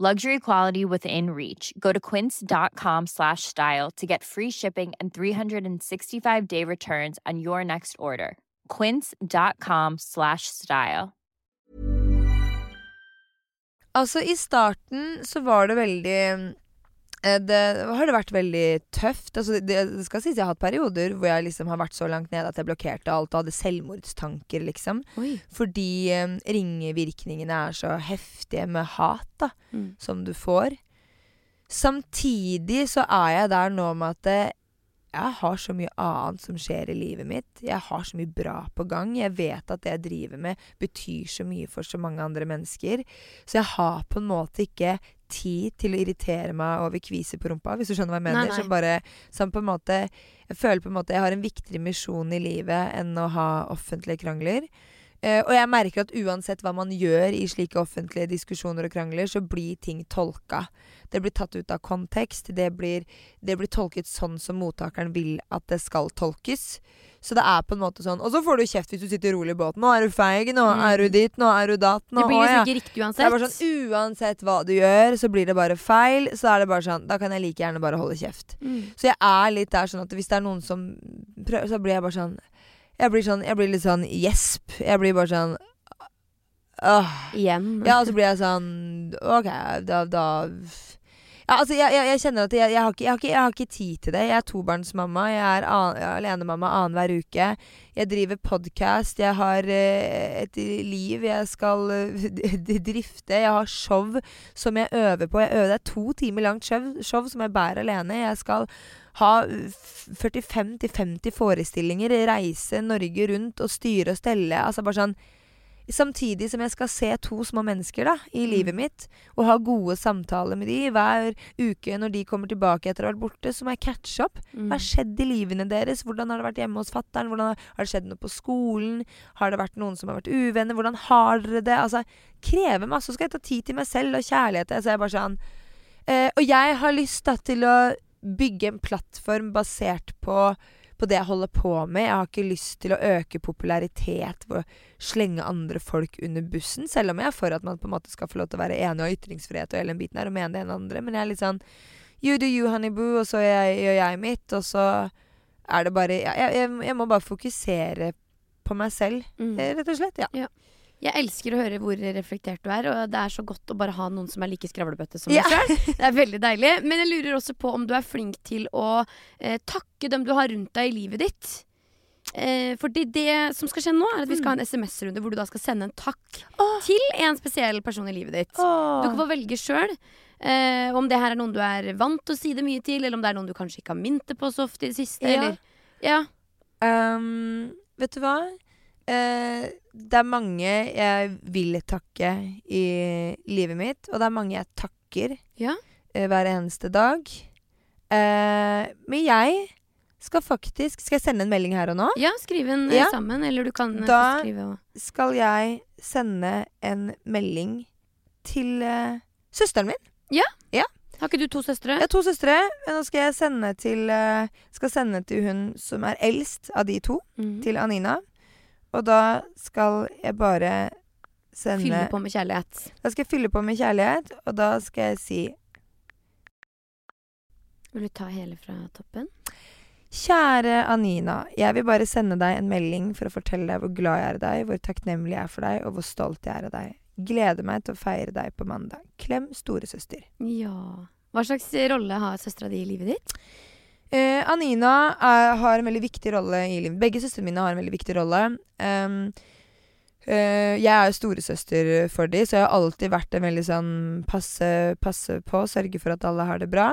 Luxury quality within reach. Go to quince.com slash style to get free shipping and 365 day returns on your next order. Quince.com slash style. Altså, i starten så var det veldig det har det vært veldig tøft. Altså, det, det skal sies jeg har hatt perioder hvor jeg liksom har vært så langt ned at jeg blokkerte alt og hadde selvmordstanker, liksom. Oi. Fordi um, ringvirkningene er så heftige med hat, da, Mm. som du får. Samtidig så er jeg der nå med at det, jeg har så mye annet som skjer i livet mitt. Jeg har så mye bra på gang. Jeg vet at det jeg driver med, betyr så mye for så mange andre mennesker. Så jeg har på en måte ikke tid til å irritere meg over kviser på rumpa, hvis du skjønner hva jeg Nei, mener. nei. Som bare Som på en måte Jeg føler på en måte jeg har en viktigere misjon i livet enn å ha offentlige krangler. Eh, og jeg merker at uansett hva man gjør i slike offentlige diskusjoner og krangler, så blir ting tolka. Det blir tatt ut av kontekst. Det blir, det blir tolket sånn som mottakeren vil at det skal tolkes. Så det er på en måte sånn Og så får du kjeft hvis du sitter rolig i båten. 'Nå er du feig. Nå Mm. er du dit. Nå er du datt.' Nå, Det blir liksom ikke riktig Det uansett. er bare sånn Uansett hva du gjør, så blir det bare feil. Så er det bare sånn Da kan jeg like gjerne bare holde kjeft. mm. Så jeg er litt der sånn at hvis det er noen som prøver, så blir jeg bare sånn Jeg blir sånn Jeg blir litt sånn gjesp. Jeg blir bare sånn Åh. Igjen. Ja, og så blir jeg sånn OK, da, da ja, altså, jeg, jeg, jeg kjenner at jeg, jeg, har ikke, jeg, har ikke, jeg har ikke tid til det. Jeg er tobarnsmamma. Jeg er an, alenemamma annenhver uke. Jeg driver podkast. Jeg har eh, et liv jeg skal eh, drifte. Jeg har show som jeg øver på. Jeg øver, det er to timer langt show, show som jeg bærer alene. Jeg skal ha 45-50 forestillinger, reise Norge rundt og styre og stelle. Altså bare sånn Samtidig som jeg skal se to små mennesker da, i livet mitt, og ha gode samtaler med de hver uke når de kommer tilbake etter å ha vært borte, så må jeg catche opp. Mm. Hva har skjedd i livene deres? Hvordan har det vært hjemme hos fattern? Har, har det skjedd noe på skolen? Har det vært noen som har vært uvenner? Hvordan har dere det? Altså, krever masse. Så skal jeg ta tid til meg selv og kjærlighet. Så jeg bare sånn eh, Og jeg har lyst da til å bygge en plattform basert på på det jeg holder på med. Jeg har ikke lyst til å øke popularitet ved å slenge andre folk under bussen, selv om jeg er for at man på en måte skal få lov til å være enig og ytringsfrihet og hele den biten her, og mene det ene og andre. Men jeg er litt sånn You do you, honey boo, og så gjør jeg, gjør jeg mitt, og så er det bare Jeg, jeg, jeg må bare fokusere på meg selv, Mm. eh, rett og slett. Ja. Jeg elsker å høre hvor reflektert du er, og det er så godt å bare ha noen som er like skravlebøtte som Ja. deg sjøl. Det er veldig deilig. Men jeg lurer også på om du er flink til å eh, takke dem du har rundt deg i livet ditt. Eh, fordi det som skal skje nå, er at vi skal ha en SMS-runde hvor du da skal sende en takk Åh. til en spesiell person i livet ditt. Du kan få velge sjøl. Eh, om det her er noen du er vant til å si det mye til, eller om det er noen du kanskje ikke har det på så ofte i det siste. Ja. Eller, ja. Um, vet du hva? Eh, det er mange jeg vil takke i livet mitt, og det er mange jeg takker Ja. eh, hver eneste dag. Eh, men jeg skal faktisk Skal jeg sende en melding her og nå? ja, skriv en eh, Ja. sammen, eller du kan eh, Da- skrive Da Skal jeg sende en melding til uh, søsteren min? Ja? Har ikke du to søstre? Jeg har to søstre. men Nå skal jeg sende til uh, Skal sende til hun som er eldst av de to, Mhm. til Anina. Og da skal jeg bare sende Fylle på med kjærlighet. Da skal jeg fylle på med kjærlighet, og da skal jeg si Vil du ta hele fra toppen? Kjære Anina, jeg vil bare sende deg en melding for å fortelle deg hvor glad jeg er i deg, hvor takknemlig jeg er for deg, og hvor stolt jeg er av deg. Gleder meg til å feire deg på mandag. Klem storesøster. Ja. Hva slags rolle har søstera di i livet ditt? Eh, Anina er, har en veldig viktig rolle i livet. Begge søstrene mine har en veldig viktig rolle. Um, Uh, jeg er jo storesøster for dem, så jeg har alltid vært en veldig sånn passe, passe på, sørge for at alle har det bra.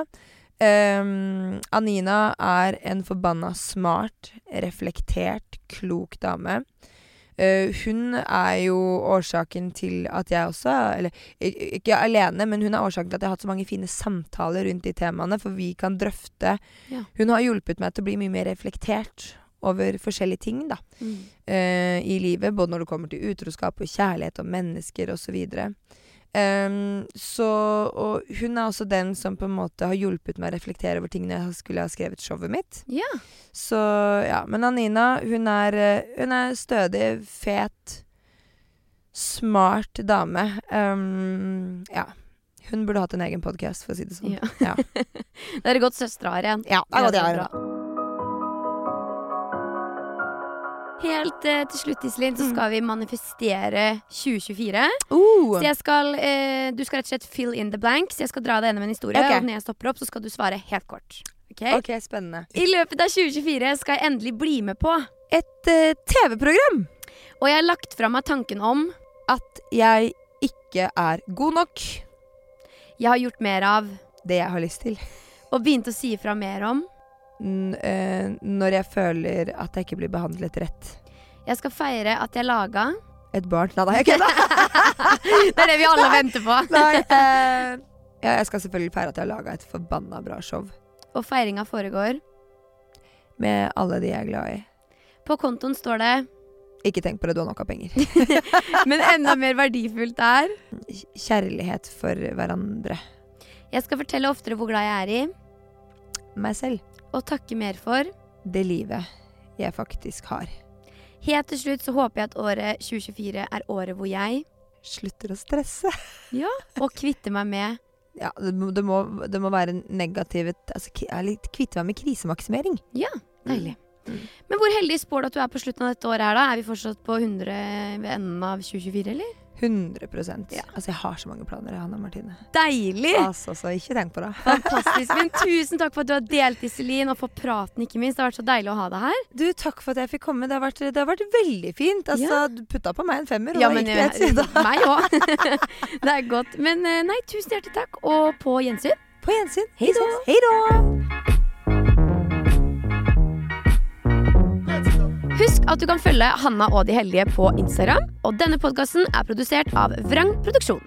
Um, Anina er en forbanna smart, reflektert, klok dame. Eh, hun er jo årsaken til at jeg også Eller ikke alene, men hun er årsaken til at jeg har hatt så mange fine samtaler rundt de temaene, for vi kan drøfte Ja. Hun har hjulpet meg til å bli mye mer reflektert over forskjellige ting da, eh, i livet. Både når det kommer til utroskap og kjærlighet og mennesker osv. Og, så Og hun er også den som på en måte har hjulpet meg å reflektere over tingene jeg skulle ha skrevet showet mitt. Ja. Så ja. Men Anina, hun er, eh, hun er stødig, fet, smart dame. Um, ja. Hun burde hatt en egen podkast, for å si det sånn. Ja. Ja. [laughs] Det er godt søstre har igjen. Ja, det er godt jeg har Helt eh, til slutt, Iselin, så Mm. skal vi manifestere 2024. Uh, Så jeg skal, eh, du skal rett og slett fill in the blanks. Jeg skal dra deg gjennom en historie, okay. og når jeg stopper opp, så skal du svare helt kort. Ok? ok, spennende. I løpet av 2024 skal jeg endelig bli med på, Et eh, TV-program! og jeg har lagt fra meg tanken om At jeg ikke er god nok. jeg har gjort mer av, Det jeg har lyst til. og begynt å si ifra mer om. Eh, når jeg føler at jeg ikke blir behandlet rett. Jeg skal feire at jeg laga Et barn. Nei, da, jeg [laughs] kødder! Det er det vi alle venter på. Nei, uh, Ja, jeg skal selvfølgelig feire at jeg har laga et forbanna bra show. Og feiringa foregår. Med alle de jeg er glad i. På kontoen står det Ikke tenk på det, du har nok av penger. [laughs] Men enda mer verdifullt er Kjærlighet for hverandre. Jeg skal fortelle oftere hvor glad jeg er i, Meg selv. Og takke mer for. Det livet jeg faktisk har. Helt til slutt så håper jeg at året 2024 er året hvor jeg Slutter å stresse. [laughs] ja, Og kvitter meg med Ja, det må, det må, det må være negativt... altså, Kvitte meg med krisemaksimering. Ja, Deilig. Mm. Men hvor heldig spår du at du er på slutten av dette året her, da? Er vi fortsatt på 100 ved enden av 2024, eller? 100% Ja. Altså, jeg har så mange planer, jeg, Hanna Martine. Deilig! Altså, så ikke tenk på det. [laughs] Fantastisk. Men tusen takk for at du har delt, Iselin, og for praten, ikke minst. Det har vært så deilig å ha deg her. Du, takk for at jeg fikk komme. Det har vært, det har vært veldig fint. Altså, Du putta på meg en femmer, og Ja, da men gikk det siden. eh, meg òg. [laughs] [laughs] det er godt. Men eh, nei, tusen hjertelig takk, og på gjensyn. På gjensyn. Hei da! Husk at du kan følge Hanna og de heldige på Instagram. Og denne podkasten er produsert av Vrang Produksjon.